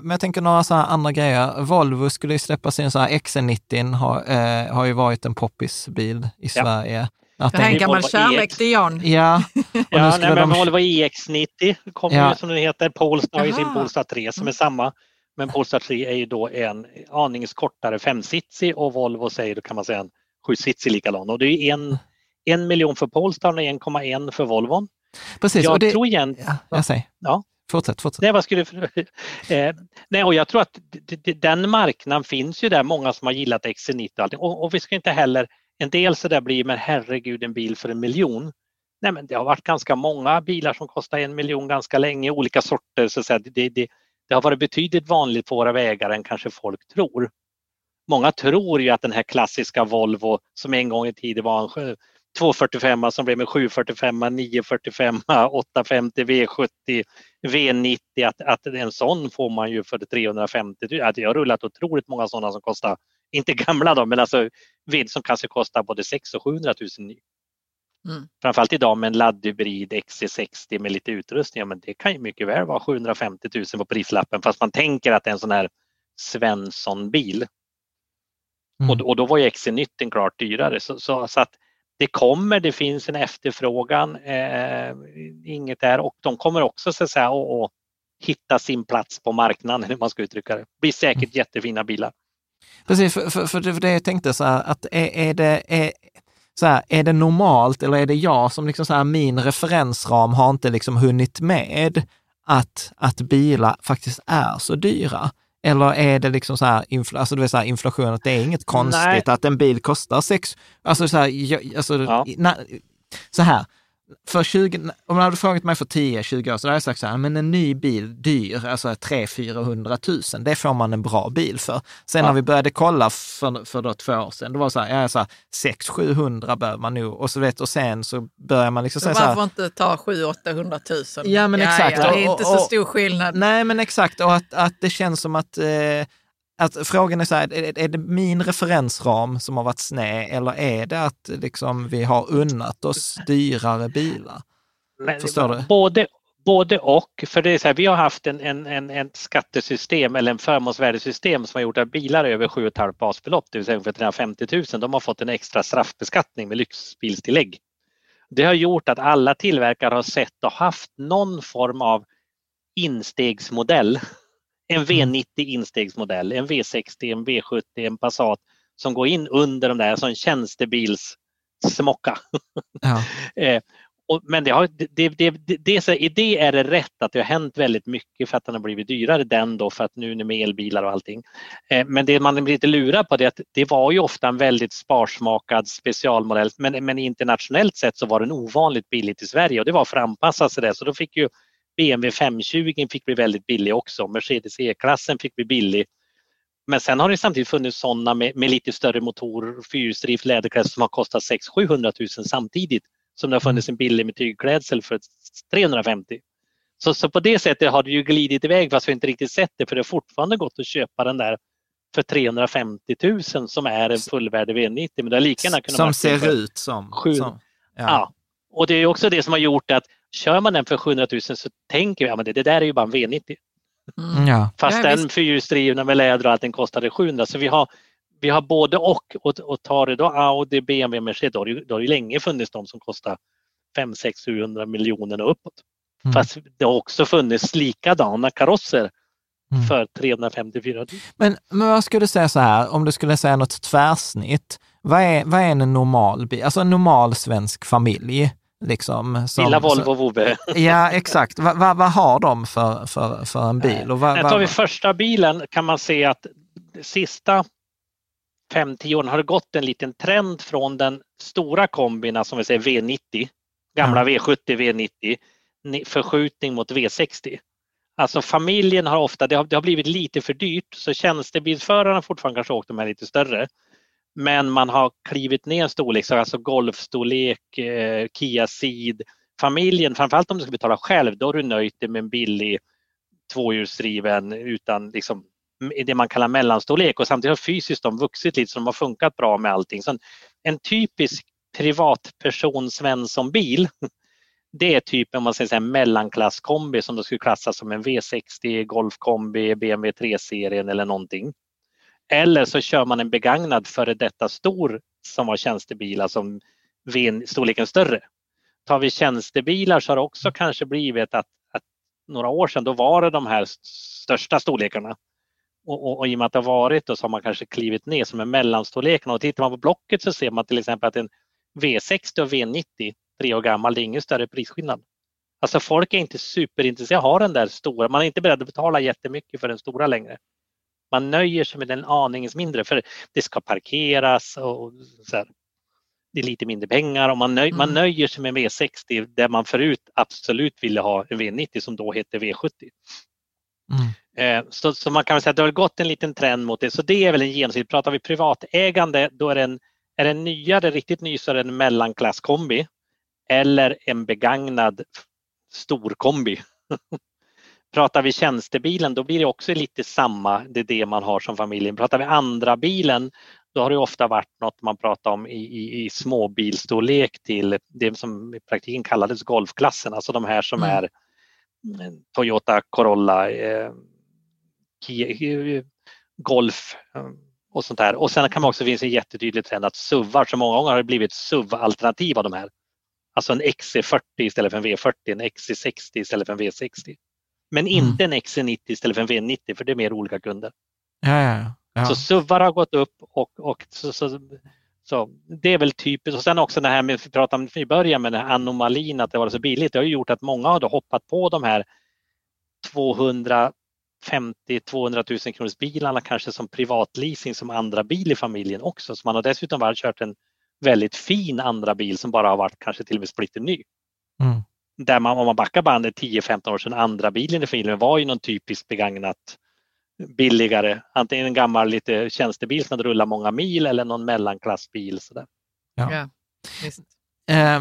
men jag tänker några sådana andra grejer. Volvo skulle ju släppa sin sån här XC90, har, uh, har ju varit en poppisbil i Sverige. Att det här är en gammal kärlek till Jan. Ja, ja nej, men de... Volvo EX90 kommer ja. ju som den heter. Polestar ju sin Polestar 3 som är samma. Men Polestar 3 är ju då en aningens kortare femsitsig och Volvo säger då kan man säga en sjusitsig likadan. Och det är en, en miljon för Polestar och 1,1 för Volvon. Precis. Jag och det... tror igen... Ja, jag säger. Ja. Fortsätt, fortsätt. Nej, vad skulle, eh, nej, och jag tror att den marknaden finns ju där, många som har gillat XC90 och allting. Och, och vi ska inte heller en del så där blir, men herregud en bil för en miljon. Nej, men det har varit ganska många bilar som kostar en miljon ganska länge, olika sorter. Så att det, det, det har varit betydligt vanligt på våra vägar än kanske folk tror. Många tror ju att den här klassiska Volvo som en gång i tiden var en 245 som blev en 745, 945, 850, V70, V90, att, att en sån får man ju för 350 000. Jag har rullat otroligt många sådana som kostar inte gamla då, men alltså ved som kanske kostar både 600 och 700 000 ny. Mm. Framförallt idag med en laddhybrid XC60 med lite utrustning, men det kan ju mycket väl vara 750 000 på prislappen fast man tänker att det är en sån här Svensson-bil. Mm. Och, och, då var ju XC90 klart dyrare så, så, så, att det kommer, det finns en efterfrågan, eh, inget där och de kommer också så att säga att hitta sin plats på marknaden, hur man ska uttrycka det. Det blir säkert mm. jättefina bilar. Precis, för, för, för det jag tänkte så här, att är, är det, är, så här, är det normalt eller är det jag som liksom så här, min referensram har inte liksom hunnit med att, att bilar faktiskt är så dyra? Eller är det liksom så här, infl alltså, det så här inflation, att det är inget konstigt Nej. att en bil kostar sex, alltså så här, jag, alltså, ja. na, så här, för 20, om du hade frågat mig för 10-20 år så hade jag sagt så här, men en ny bil dyr, alltså 300-400 000, det får man en bra bil för. Sen ja. när vi började kolla för, för då två år sedan, då var det så här, ja, så här 600-700 behöver man nog, och så vet och sen så börjar man liksom säga så här. Varför inte ta 700-800 000? Ja men ja, exakt. Ja, det är inte så stor skillnad. Nej men exakt, och att, att det känns som att eh, att frågan är så här, är, är det min referensram som har varit sned eller är det att liksom vi har unnat oss dyrare bilar? Men, Förstår du? Både, Både och, för det är så här, vi har haft en, en, en, en skattesystem eller en förmånsvärdesystem som har gjort att bilar över 7,5 basbelopp, det vill säga ungefär 350 000, de har fått en extra straffbeskattning med lyxbilstillägg. Det har gjort att alla tillverkare har sett och haft någon form av instegsmodell. En V90 instegsmodell, en V60, en V70, en Passat som går in under de där, alltså en tjänstebils smocka. Ja. Eh, och, men det har, det, det, det, det, i det är det rätt att det har hänt väldigt mycket för att den har blivit dyrare den då för att nu med elbilar och allting. Eh, men det man blir lite lurad på det är att det var ju ofta en väldigt sparsmakad specialmodell men, men internationellt sett så var den ovanligt billigt i Sverige och det var för att anpassa sig det så då fick ju BMW 520 fick bli väldigt billig också, Mercedes E-klassen fick bli billig. Men sen har det samtidigt funnits sådana med, med lite större motor, fyrhjulsdrift, läderklass som har kostat 600 000 samtidigt som det har funnits en billig med tygklädsel för 350. Så, så på det sättet har det ju glidit iväg fast vi inte riktigt sett det för det har fortfarande gått att köpa den där för 350 000 som är en fullvärdig V90. Men det har lika gärna kunnat Som ser ut som. Sju, som ja. ja. Och det är också det som har gjort att kör man den för 700 000 så tänker vi att ja, det, det där är ju bara en V90. Mm. Ja. Fast ja, den fyrhjulsdrivna med läder och allting kostade 700 så vi har vi har både och och, och tar det då Audi, BMW, Mercedes, då har det, då har det länge funnits de som kostar 5, 6, 700 miljoner och uppåt. Mm. Fast det har också funnits likadana karosser mm. för 354 000. Men, men vad skulle du säga så här, om du skulle säga något tvärsnitt, vad är, vad är en normal bil, alltså en normal svensk familj? Liksom, som, Lilla Volvo Vove. Ja, exakt. Vad va, va har de för, för, för en bil? Och va, va, tar vi första bilen kan man se att sista 5-10 åren har det gått en liten trend från den stora kombina som vi säger V90, gamla ja. V70, V90, förskjutning mot V60. Alltså familjen har ofta, det har, det har blivit lite för dyrt så tjänstebilsförarna fortfarande kanske åkt de här lite större. Men man har klivit ner en storlek, så alltså golfstorlek, eh, Kia Ceed. Familjen, framförallt om du ska betala själv, då har du nöjt dig med en billig tvåhjulsdriven utan liksom det man kallar mellanstorlek och samtidigt har fysiskt de vuxit lite så de har funkat bra med allting. Så en typisk privatperson Svensson-bil det är typ om man säger så här, mellanklasskombi som då skulle klassas som en V60, Golfkombi, BMW 3-serien eller någonting. Eller så kör man en begagnad före detta stor som var tjänstebil, alltså storleken större. Tar vi tjänstebilar så har det också kanske blivit att, att några år sedan då var det de här största storlekarna och, och, och i och med att det har varit då så har man kanske klivit ner som en mellanstorlek. Och tittar man på blocket så ser man till exempel att en V60 och V90, tre år gammal, det är ingen större prisskillnad. Alltså folk är inte superintresserade av den där stora, man är inte beredd att betala jättemycket för den stora längre. Man nöjer sig med den aningens mindre för det ska parkeras och så här. Det är lite mindre pengar och man, nöj, mm. man nöjer sig med V60 där man förut absolut ville ha en V90 som då hette V70. Mm. Eh, så, så, man kan säga att det har gått en liten trend mot det. Så det är väl en genomsnitt. Pratar vi privatägande då är den, är den nyare, riktigt ny så är det en mellanklasskombi eller en begagnad storkombi. Pratar vi tjänstebilen då blir det också lite samma, det är det man har som familjen. Pratar vi andra bilen då har det ofta varit något man pratar om i, i, i småbilstorlek till det som i praktiken kallades golfklassen, alltså de här som mm. är Toyota Corolla, eh, Kia, Golf eh, och sånt där. Och sen kan man också finnas en jättetydlig trend att SUVar, så många gånger har det blivit SUV-alternativ av de här. Alltså en XC40 istället för en V40, en XC60 istället för en V60. Men mm. inte en XC90 istället för en V90 för det är mer olika kunder. Ja, ja, ja. Så SUVar har gått upp och, och så, så, så, det är väl typiskt. Och sen också det här med, vi pratade om i början med den här anomalin att det var så billigt. Det har gjort att många har hoppat på de här 250 200 000 kronors bilarna kanske som privatleasing som andra bil i familjen också. Så man har dessutom bara kört en väldigt fin andra bil som bara har varit kanske till och med splitter ny. Mm. Där man, om man backar bandet 10-15 år sedan, andra bilen i familjen var ju någon typisk begagnat billigare. Antingen en gammal lite tjänstebil som hade rullat många mil eller någon mellanklassbil. Sådär. Ja. ja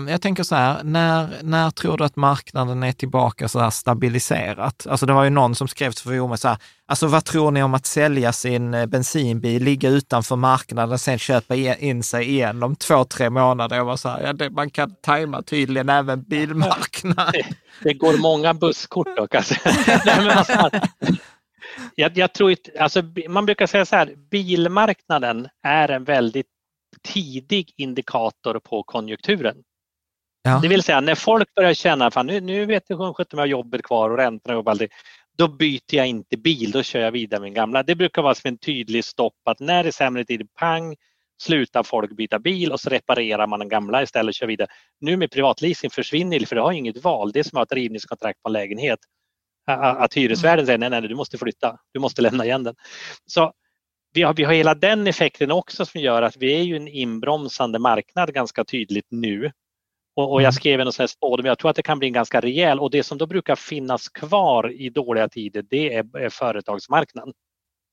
jag tänker så här, när, när tror du att marknaden är tillbaka så här stabiliserat? Alltså det var ju någon som skrev för mig så här, alltså vad tror ni om att sälja sin eh, bensinbil, ligga utanför marknaden, sen köpa in sig igen om två, tre månader? Jag var så här, ja, det, man kan tajma tydligen även bilmarknaden. Det, det går många busskort dock. Alltså. jag, jag tror inte, alltså, man brukar säga så här, bilmarknaden är en väldigt tidig indikator på konjunkturen. Ja. Det vill säga när folk börjar känna att nu, nu vet jag att jag har jobbet kvar och räntorna och aldrig. Då byter jag inte bil, då kör jag vidare med min gamla. Det brukar vara som en tydlig stopp att när det är sämre tid, pang, slutar folk byta bil och så reparerar man den gamla istället och kör vidare. Nu med privatleasing försvinner det för du har inget val. Det är som att ha ett rivningskontrakt på en lägenhet. Att hyresvärden säger nej, nej, du måste flytta, du måste lämna igen den. Så vi har, vi har hela den effekten också som gör att vi är ju en inbromsande marknad ganska tydligt nu. Och, och jag mm. skrev en sån här spådom, jag tror att det kan bli en ganska rejäl och det som då brukar finnas kvar i dåliga tider det är, är företagsmarknaden.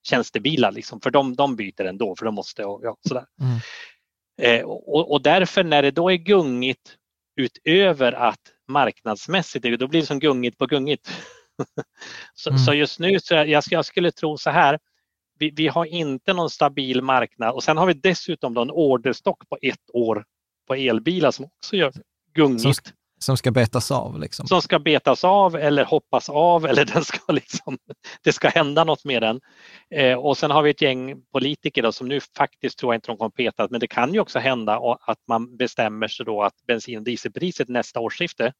Tjänstebilar liksom, för de, de byter ändå för de måste och ja, sådär. Mm. Eh, och, och därför när det då är gungigt utöver att marknadsmässigt, då blir det som gungigt på gungigt. så, mm. så, just nu, så jag, jag skulle tro så här, vi, vi, har inte någon stabil marknad och sen har vi dessutom en orderstock på ett år på elbilar som också gör gungigt. Som, som ska betas av? Liksom. Som ska betas av eller hoppas av eller den ska liksom, det ska hända något med den. Eh, och sen har vi ett gäng politiker då, som nu faktiskt tror jag inte de kommer peta, men det kan ju också hända att man bestämmer sig då att bensin och dieselpriset nästa årsskifte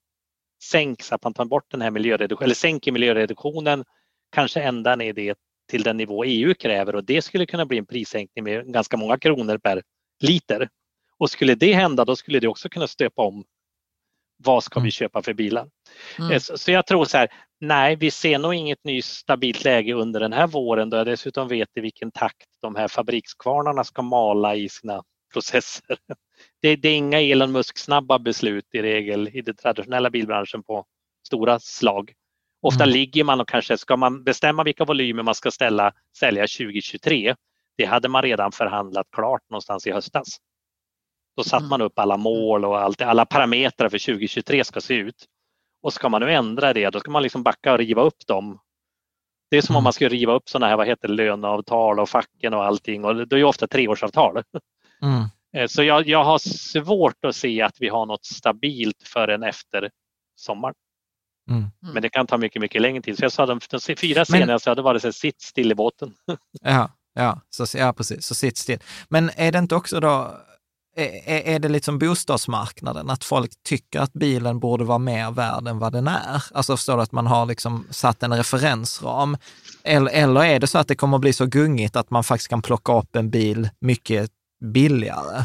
sänks, att man tar bort den här miljöreduktionen, eller sänker miljöreduktionen, kanske ända ner det till den nivå EU kräver och det skulle kunna bli en prissänkning med ganska många kronor per liter. Och skulle det hända då skulle det också kunna stöpa om vad ska vi mm. köpa för bilar? Mm. Eh, så jag tror så här, nej vi ser nog inget nytt stabilt läge under den här våren då jag dessutom vet i vilken takt de här fabrikskvarnarna ska mala i sina processer. Det, det är inga Elon Musk snabba beslut i regel i den traditionella bilbranschen på stora slag. Ofta mm. ligger man och kanske ska man bestämma vilka volymer man ska ställa, sälja 2023. Det hade man redan förhandlat klart någonstans i höstas. Då satte mm. man upp alla mål och allt, alla parametrar för 2023 ska se ut. Och ska man nu ändra det, då ska man liksom backa och riva upp dem. Det är som om mm. man skulle riva upp sådana här, vad heter löneavtal och facken och allting och det är ju ofta treårsavtal. Mm. Eh, så jag, jag har svårt att se att vi har något stabilt förrän efter sommaren. Mm. Men det kan ta mycket, mycket längre tid. Så jag sa de, de fyra scenerna så hade varit så sitt still i båten. ja, ja, så, ja, precis. Så sitt still. Men är det inte också då, är, är det liksom bostadsmarknaden, att folk tycker att bilen borde vara mer värd än vad den är? Alltså förstår du att man har liksom satt en referensram? Eller, eller är det så att det kommer att bli så gungigt att man faktiskt kan plocka upp en bil mycket billigare?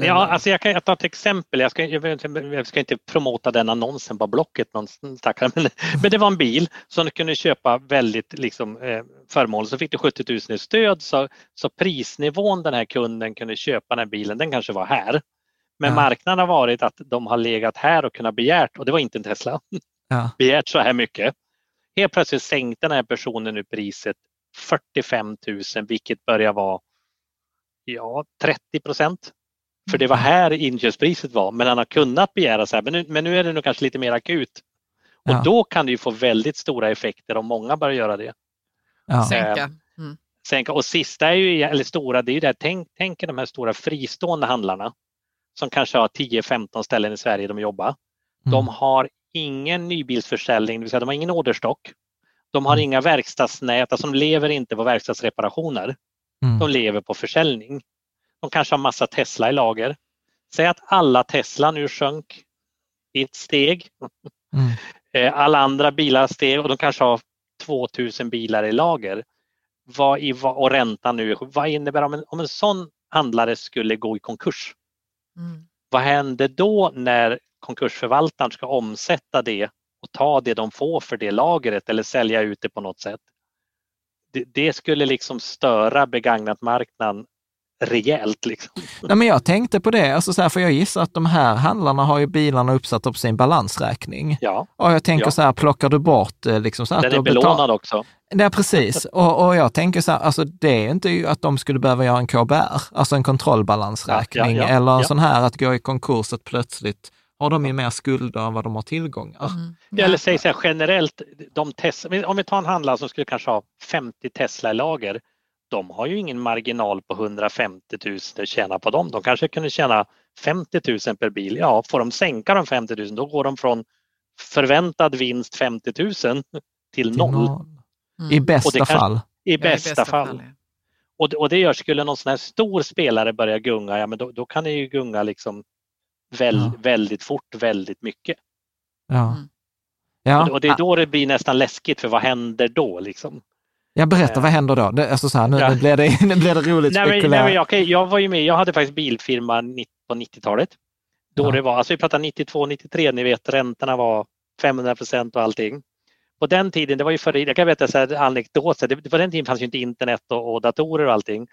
Ja, alltså jag kan ta ett exempel. Jag ska, jag ska inte promota den annonsen på Blocket, någon stackare, men, men det var en bil som du kunde köpa väldigt liksom, eh, förmånligt. Så fick du 70 000 i stöd så, så prisnivån den här kunden kunde köpa den här bilen, den kanske var här. Men ja. marknaden har varit att de har legat här och kunnat begärt, och det var inte en Tesla, ja. begärt så här mycket. Helt plötsligt sänkte den här personen nu priset 45 000 vilket börjar vara ja, 30 procent för det var här inköpspriset var, men han har kunnat begära så här, men nu, men nu är det nog kanske lite mer akut. Och ja. då kan det ju få väldigt stora effekter om många börjar göra det. Ja. Sänka. Mm. Sänka. Och sista är ju, eller stora, det är ju det, tänk, tänk de här stora fristående handlarna som kanske har 10-15 ställen i Sverige de jobbar. Mm. De har ingen nybilsförsäljning, det vill säga de har ingen orderstock. De har mm. inga verkstadsnät, alltså de lever inte på verkstadsreparationer. Mm. De lever på försäljning. De kanske har massa Tesla i lager. Säg att alla Tesla nu sjönk i ett steg. Mm. Eh, alla andra bilar steg och de kanske har 2000 bilar i lager. Vad i, och räntan nu, vad innebär om en, om en sån handlare skulle gå i konkurs? Mm. Vad händer då när konkursförvaltaren ska omsätta det och ta det de får för det lagret eller sälja ut det på något sätt? Det, det skulle liksom störa begagnat marknaden rejält. Liksom. Nej, men jag tänkte på det, alltså så här, för jag gissar att de här handlarna har ju bilarna uppsatta på sin balansräkning. Ja. Och jag tänker ja. så här, plockar du bort eh, liksom så att Den är belånad betal... också. Ja, precis. Och, och jag tänker så här, alltså det är inte att de skulle behöva göra en KBR, alltså en kontrollbalansräkning, ja, ja, eller en sån här att gå i konkurs att plötsligt har de ju mer skulder än vad de har tillgångar. Mm. Ja. Eller säg så här generellt, de test, om vi tar en handlare som skulle kanske ha 50 Tesla i lager, de har ju ingen marginal på 150 000 att tjäna på dem. De kanske kunde tjäna 50 000 per bil. Ja, får de sänka de 50 000 då går de från förväntad vinst 50 000 till, till noll. noll. Mm. I bästa kanske, fall. I bästa, ja, i bästa fall. fall ja. och, och det gör, skulle någon sån här stor spelare börja gunga, ja men då, då kan det ju gunga liksom väl, ja. väldigt fort, väldigt mycket. Ja. Mm. ja. Och, och, det är då det blir nästan läskigt, för vad händer då? Liksom? Jag berättar, vad händer då? Det, alltså så här, nu, ja. nu, blir det, nu blir det roligt nej, men, nej, men jag, jag var ju med, jag hade faktiskt bilfirma på 90-talet. Då ja. det var, alltså vi pratar 92, 93, ni vet räntorna var 500 procent och allting. På den tiden, det var ju före, jag kan berätta så här anekdoter, det, på den tiden fanns ju inte internet och, och datorer och allting.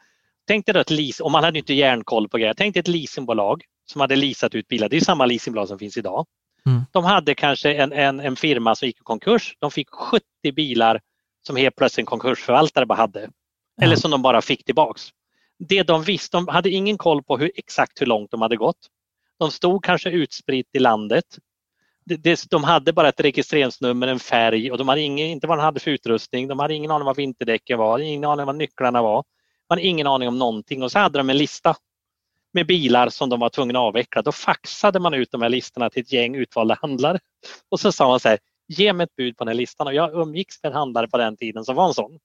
Tänk dig då ett lease, och man hade inte järnkoll på grejer, tänk dig ett leasingbolag som hade leasat ut bilar, det är samma leasingbolag som finns idag. Mm. De hade kanske en, en, en firma som gick i konkurs, de fick 70 bilar som helt plötsligt en konkursförvaltare bara hade. Eller som de bara fick tillbaks. Det de visste, de hade ingen koll på hur, exakt hur långt de hade gått. De stod kanske utspritt i landet. De hade bara ett registreringsnummer, en färg och de hade ingen, inte vad de hade för utrustning. De hade ingen aning om vad vinterdäcken var, ingen aning om vad nycklarna var. De hade ingen aning om någonting och så hade de en lista med bilar som de var tvungna att avveckla. Då faxade man ut de här listorna till ett gäng utvalda handlare. Och så sa man så här, ge mig ett bud på den här listan och jag umgicks med en handlare på den tiden som var en sån.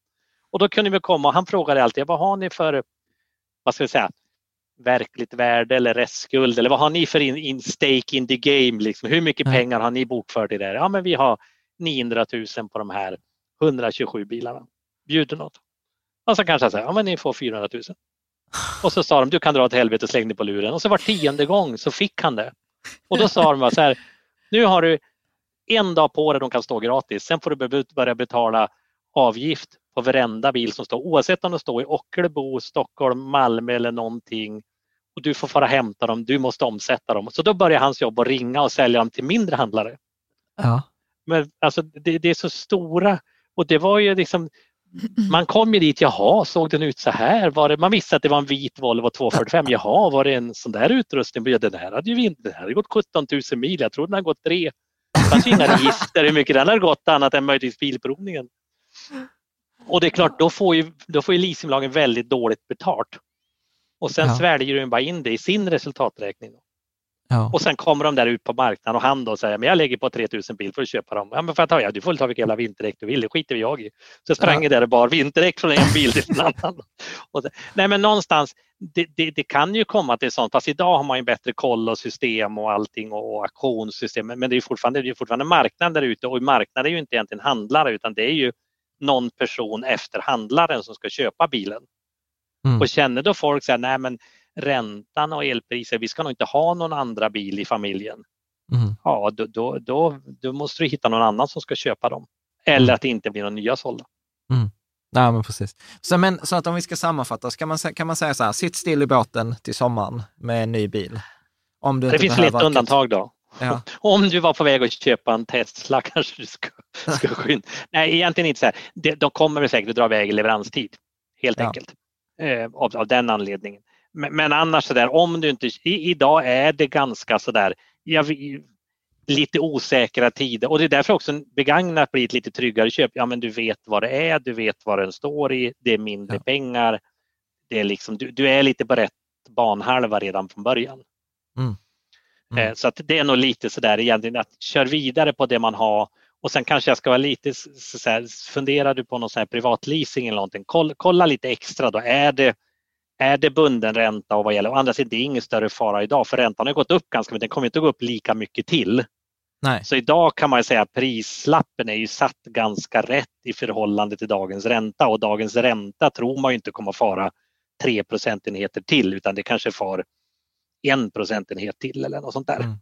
Och då kunde vi komma och han frågade alltid, vad har ni för, vad ska vi säga, verkligt värde eller restskuld eller vad har ni för in, in stake in the game? Liksom? Hur mycket pengar har ni bokfört i det? Ja, men vi har 900 000 på de här 127 bilarna. Bjuder något. Och så kanske jag säger, ja men ni får 400 000. Och så sa de, du kan dra åt helvete och slängde på luren. Och så var tionde gång så fick han det. Och då sa de så här, nu har du en dag på dig de kan stå gratis. Sen får du börja betala avgift på varenda bil som står oavsett om de står i Ockelbo, Stockholm, Malmö eller någonting. Och du får fara och hämta dem, du måste omsätta dem. Så då börjar hans jobb att ringa och sälja dem till mindre handlare. Ja. Men alltså det, det är så stora och det var ju liksom man kom ju dit, jaha, såg den ut så här? Var det, man visste att det var en vit Volvo 245, jaha, var det en sån där utrustning? Ja, den här hade ju den här hade gått 17 000 mil, jag tror den hade gått 3 fanns ju inga register hur mycket den hade gått annat än möjligtvis bilprovningen. Och det är klart, då får ju, då får ju leasingbolagen väldigt dåligt betalt. Och sen ja. sväljer de bara in det i sin resultaträkning. Ja. Och sen kommer de där ut på marknaden och han då säger men jag lägger på 3000 bil för att köpa dem. Ja men för att, ja, du får ta vilken jävla vinterdäck du vill, det skiter jag i. Så sprang jag där och bar vinterdäck från en bil till en annan. Och, nej men någonstans, det, det, det, kan ju komma till sånt, fast idag har man ju bättre koll och system och allting och auktionssystem. Men det är fortfarande, det är fortfarande marknad där ute och marknaden är ju inte egentligen handlare utan det är ju någon person efter handlaren som ska köpa bilen. Mm. Och känner då folk så här, nej men räntan och elpriser, vi ska nog inte ha någon andra bil i familjen. Mm. Ja, då, då, då, då, måste du hitta någon annan som ska köpa dem. Eller mm. att det inte blir några nya sålda. Mm. Ja, men precis. Så, men, så att om vi ska sammanfatta, kan man, kan man säga så här, sitt still i båten till sommaren med en ny bil? Om du det finns lite undantag då. Ja. Om du var på väg att köpa en Tesla kanske du ska, ska skynda. Nej, egentligen inte så här. De kommer väl säkert att dra iväg i leveranstid, helt ja. enkelt. Eh, av, av den anledningen. Men, men annars så där, om du inte, i, idag är det ganska så där, ja, lite osäkra tider och det är därför också begagnat blir ett lite tryggare köp. Ja, men du vet vad det är, du vet vad den står i, det är mindre ja. pengar. Det är liksom, du, du, är lite på rätt banhalva redan från början. Mm. Mm. Eh, så att det är nog lite så där egentligen att kör vidare på det man har och sen kanske jag ska vara lite så här, funderar du på någon sån här privatleasing eller någonting, kolla, kolla lite extra då. Är det är det bunden ränta och vad gäller, å andra sidan det är ingen större fara idag för räntan har gått upp ganska mycket, den kommer inte gå upp lika mycket till. Nej. Så idag kan man säga att prislappen är ju satt ganska rätt i förhållande till dagens ränta och dagens ränta tror man ju inte kommer fara 3 procentenheter till utan det kanske far en procentenhet till eller något sånt där. Mm.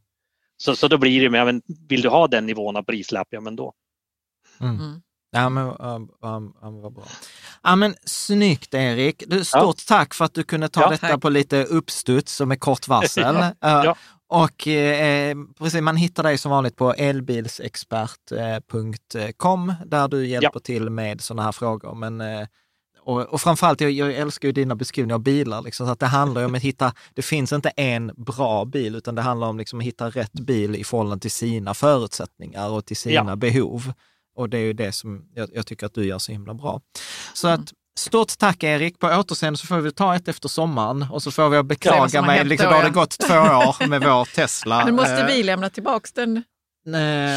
Så, så då blir det, men vill du ha den nivån av prislapp, ja men då. Mm. mm. Ja, men um, um, um, vad bra. Ja, men, snyggt Erik. Du, stort ja. tack för att du kunde ta ja, detta tack. på lite uppstuds och med kort varsel. ja. Och eh, precis, man hittar dig som vanligt på elbilsexpert.com där du hjälper till med sådana här frågor. Men eh, och, och framförallt, jag, jag älskar ju dina beskrivningar av bilar. Liksom, så att det handlar ju om att hitta, det finns inte en bra bil, utan det handlar om liksom att hitta rätt bil i förhållande till sina förutsättningar och till sina ja. behov. Och det är ju det som jag, jag, tycker att du gör så himla bra. Så att Stort tack Erik, på återseende så får vi ta ett efter sommaren och så får vi beklaga mig, liksom, då har det gått två år med vår Tesla. Men måste vi lämna tillbaka den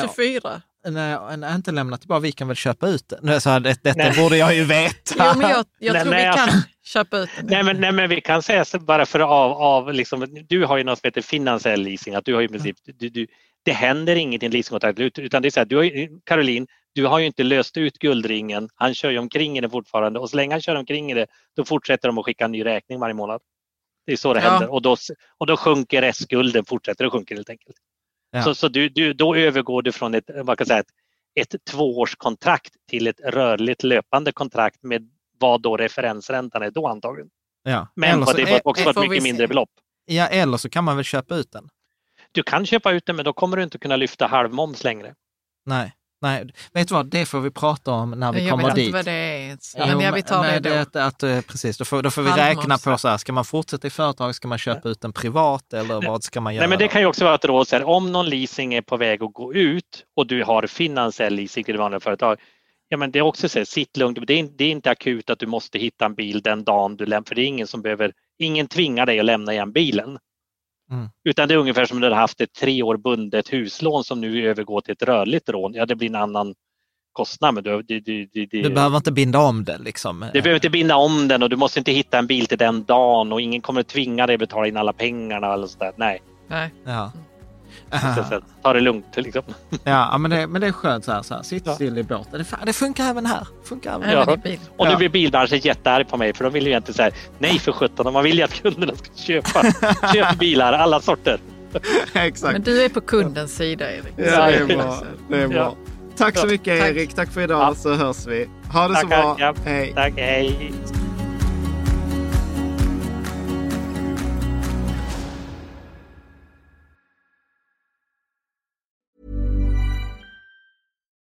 24? Nej, nej, inte lämna tillbaka. Vi kan väl köpa ut den. Så det, detta nej. borde jag ju veta. Jo, men jag, jag nej, tror nej, vi kan jag... köpa ut den. Nej men, nej, men vi kan säga så bara för av, av liksom, du har ju något som heter finansiell leasing. Att du har i princip, du, du, det händer inget i en leasingkontrakt utan det är så här, du har, Caroline, du har ju inte löst ut guldringen. Han kör ju omkring i det fortfarande och så länge han kör omkring i det, då fortsätter de att skicka en ny räkning varje månad. Det är så det ja. händer och då, och då sjunker restskulden, fortsätter att sjunka helt enkelt. Ja. Så, så du, du, då övergår du från ett, vad kan säga, ett, ett tvåårskontrakt till ett rörligt löpande kontrakt med vad då referensräntan är då antagligen. Ja. Men så, det är också ett mycket mindre belopp. Ja, eller så kan man väl köpa ut den? Du kan köpa ut den men då kommer du inte kunna lyfta halvmoms längre. Nej. Nej, vet du vad, det får vi prata om när vi jag kommer dit. Jag vet inte vad det är. Men ja, vi tar det, det då. Att, att, precis, då får, då får vi räkna på så här, ska man fortsätta i företag, ska man köpa ut den privat eller vad ska man göra? Nej, men det kan ju också vara ett råd, så här, om någon leasing är på väg att gå ut och du har finansiell leasing till vanliga företag, ja men det är också så här, sitt lugnt, det är, det är inte akut att du måste hitta en bil den dagen du lämnar, för det är ingen som behöver, ingen tvingar dig att lämna igen bilen. Mm. Utan det är ungefär som om du hade haft ett tre år bundet huslån som nu övergår till ett rörligt lån. Ja, det blir en annan kostnad. Men du, du, du, du, du behöver inte binda om det liksom? Du behöver inte binda om den och du måste inte hitta en bil till den dagen och ingen kommer tvinga dig att betala in alla pengarna eller sådär. Nej. Nej. Ja. Ta det lugnt liksom. Ja, men det, men det är skönt så här. Så här. Sitt ja. still i båten. Det, det, funkar även här. Funkar även ja. Bil. Och nu blir bilbranschen jättearg på mig för de vill ju inte säga nej för sjutton. Man vill ju att kunderna ska köpa. Köp bilar, alla sorter. Exakt. Men du är på kundens sida Erik. Ja, det är bra. Det är bra. Tack så mycket Tack. Erik. Tack för idag ja. så hörs vi. Ha det Tack, så bra. Ja. Hej. Tack, hej.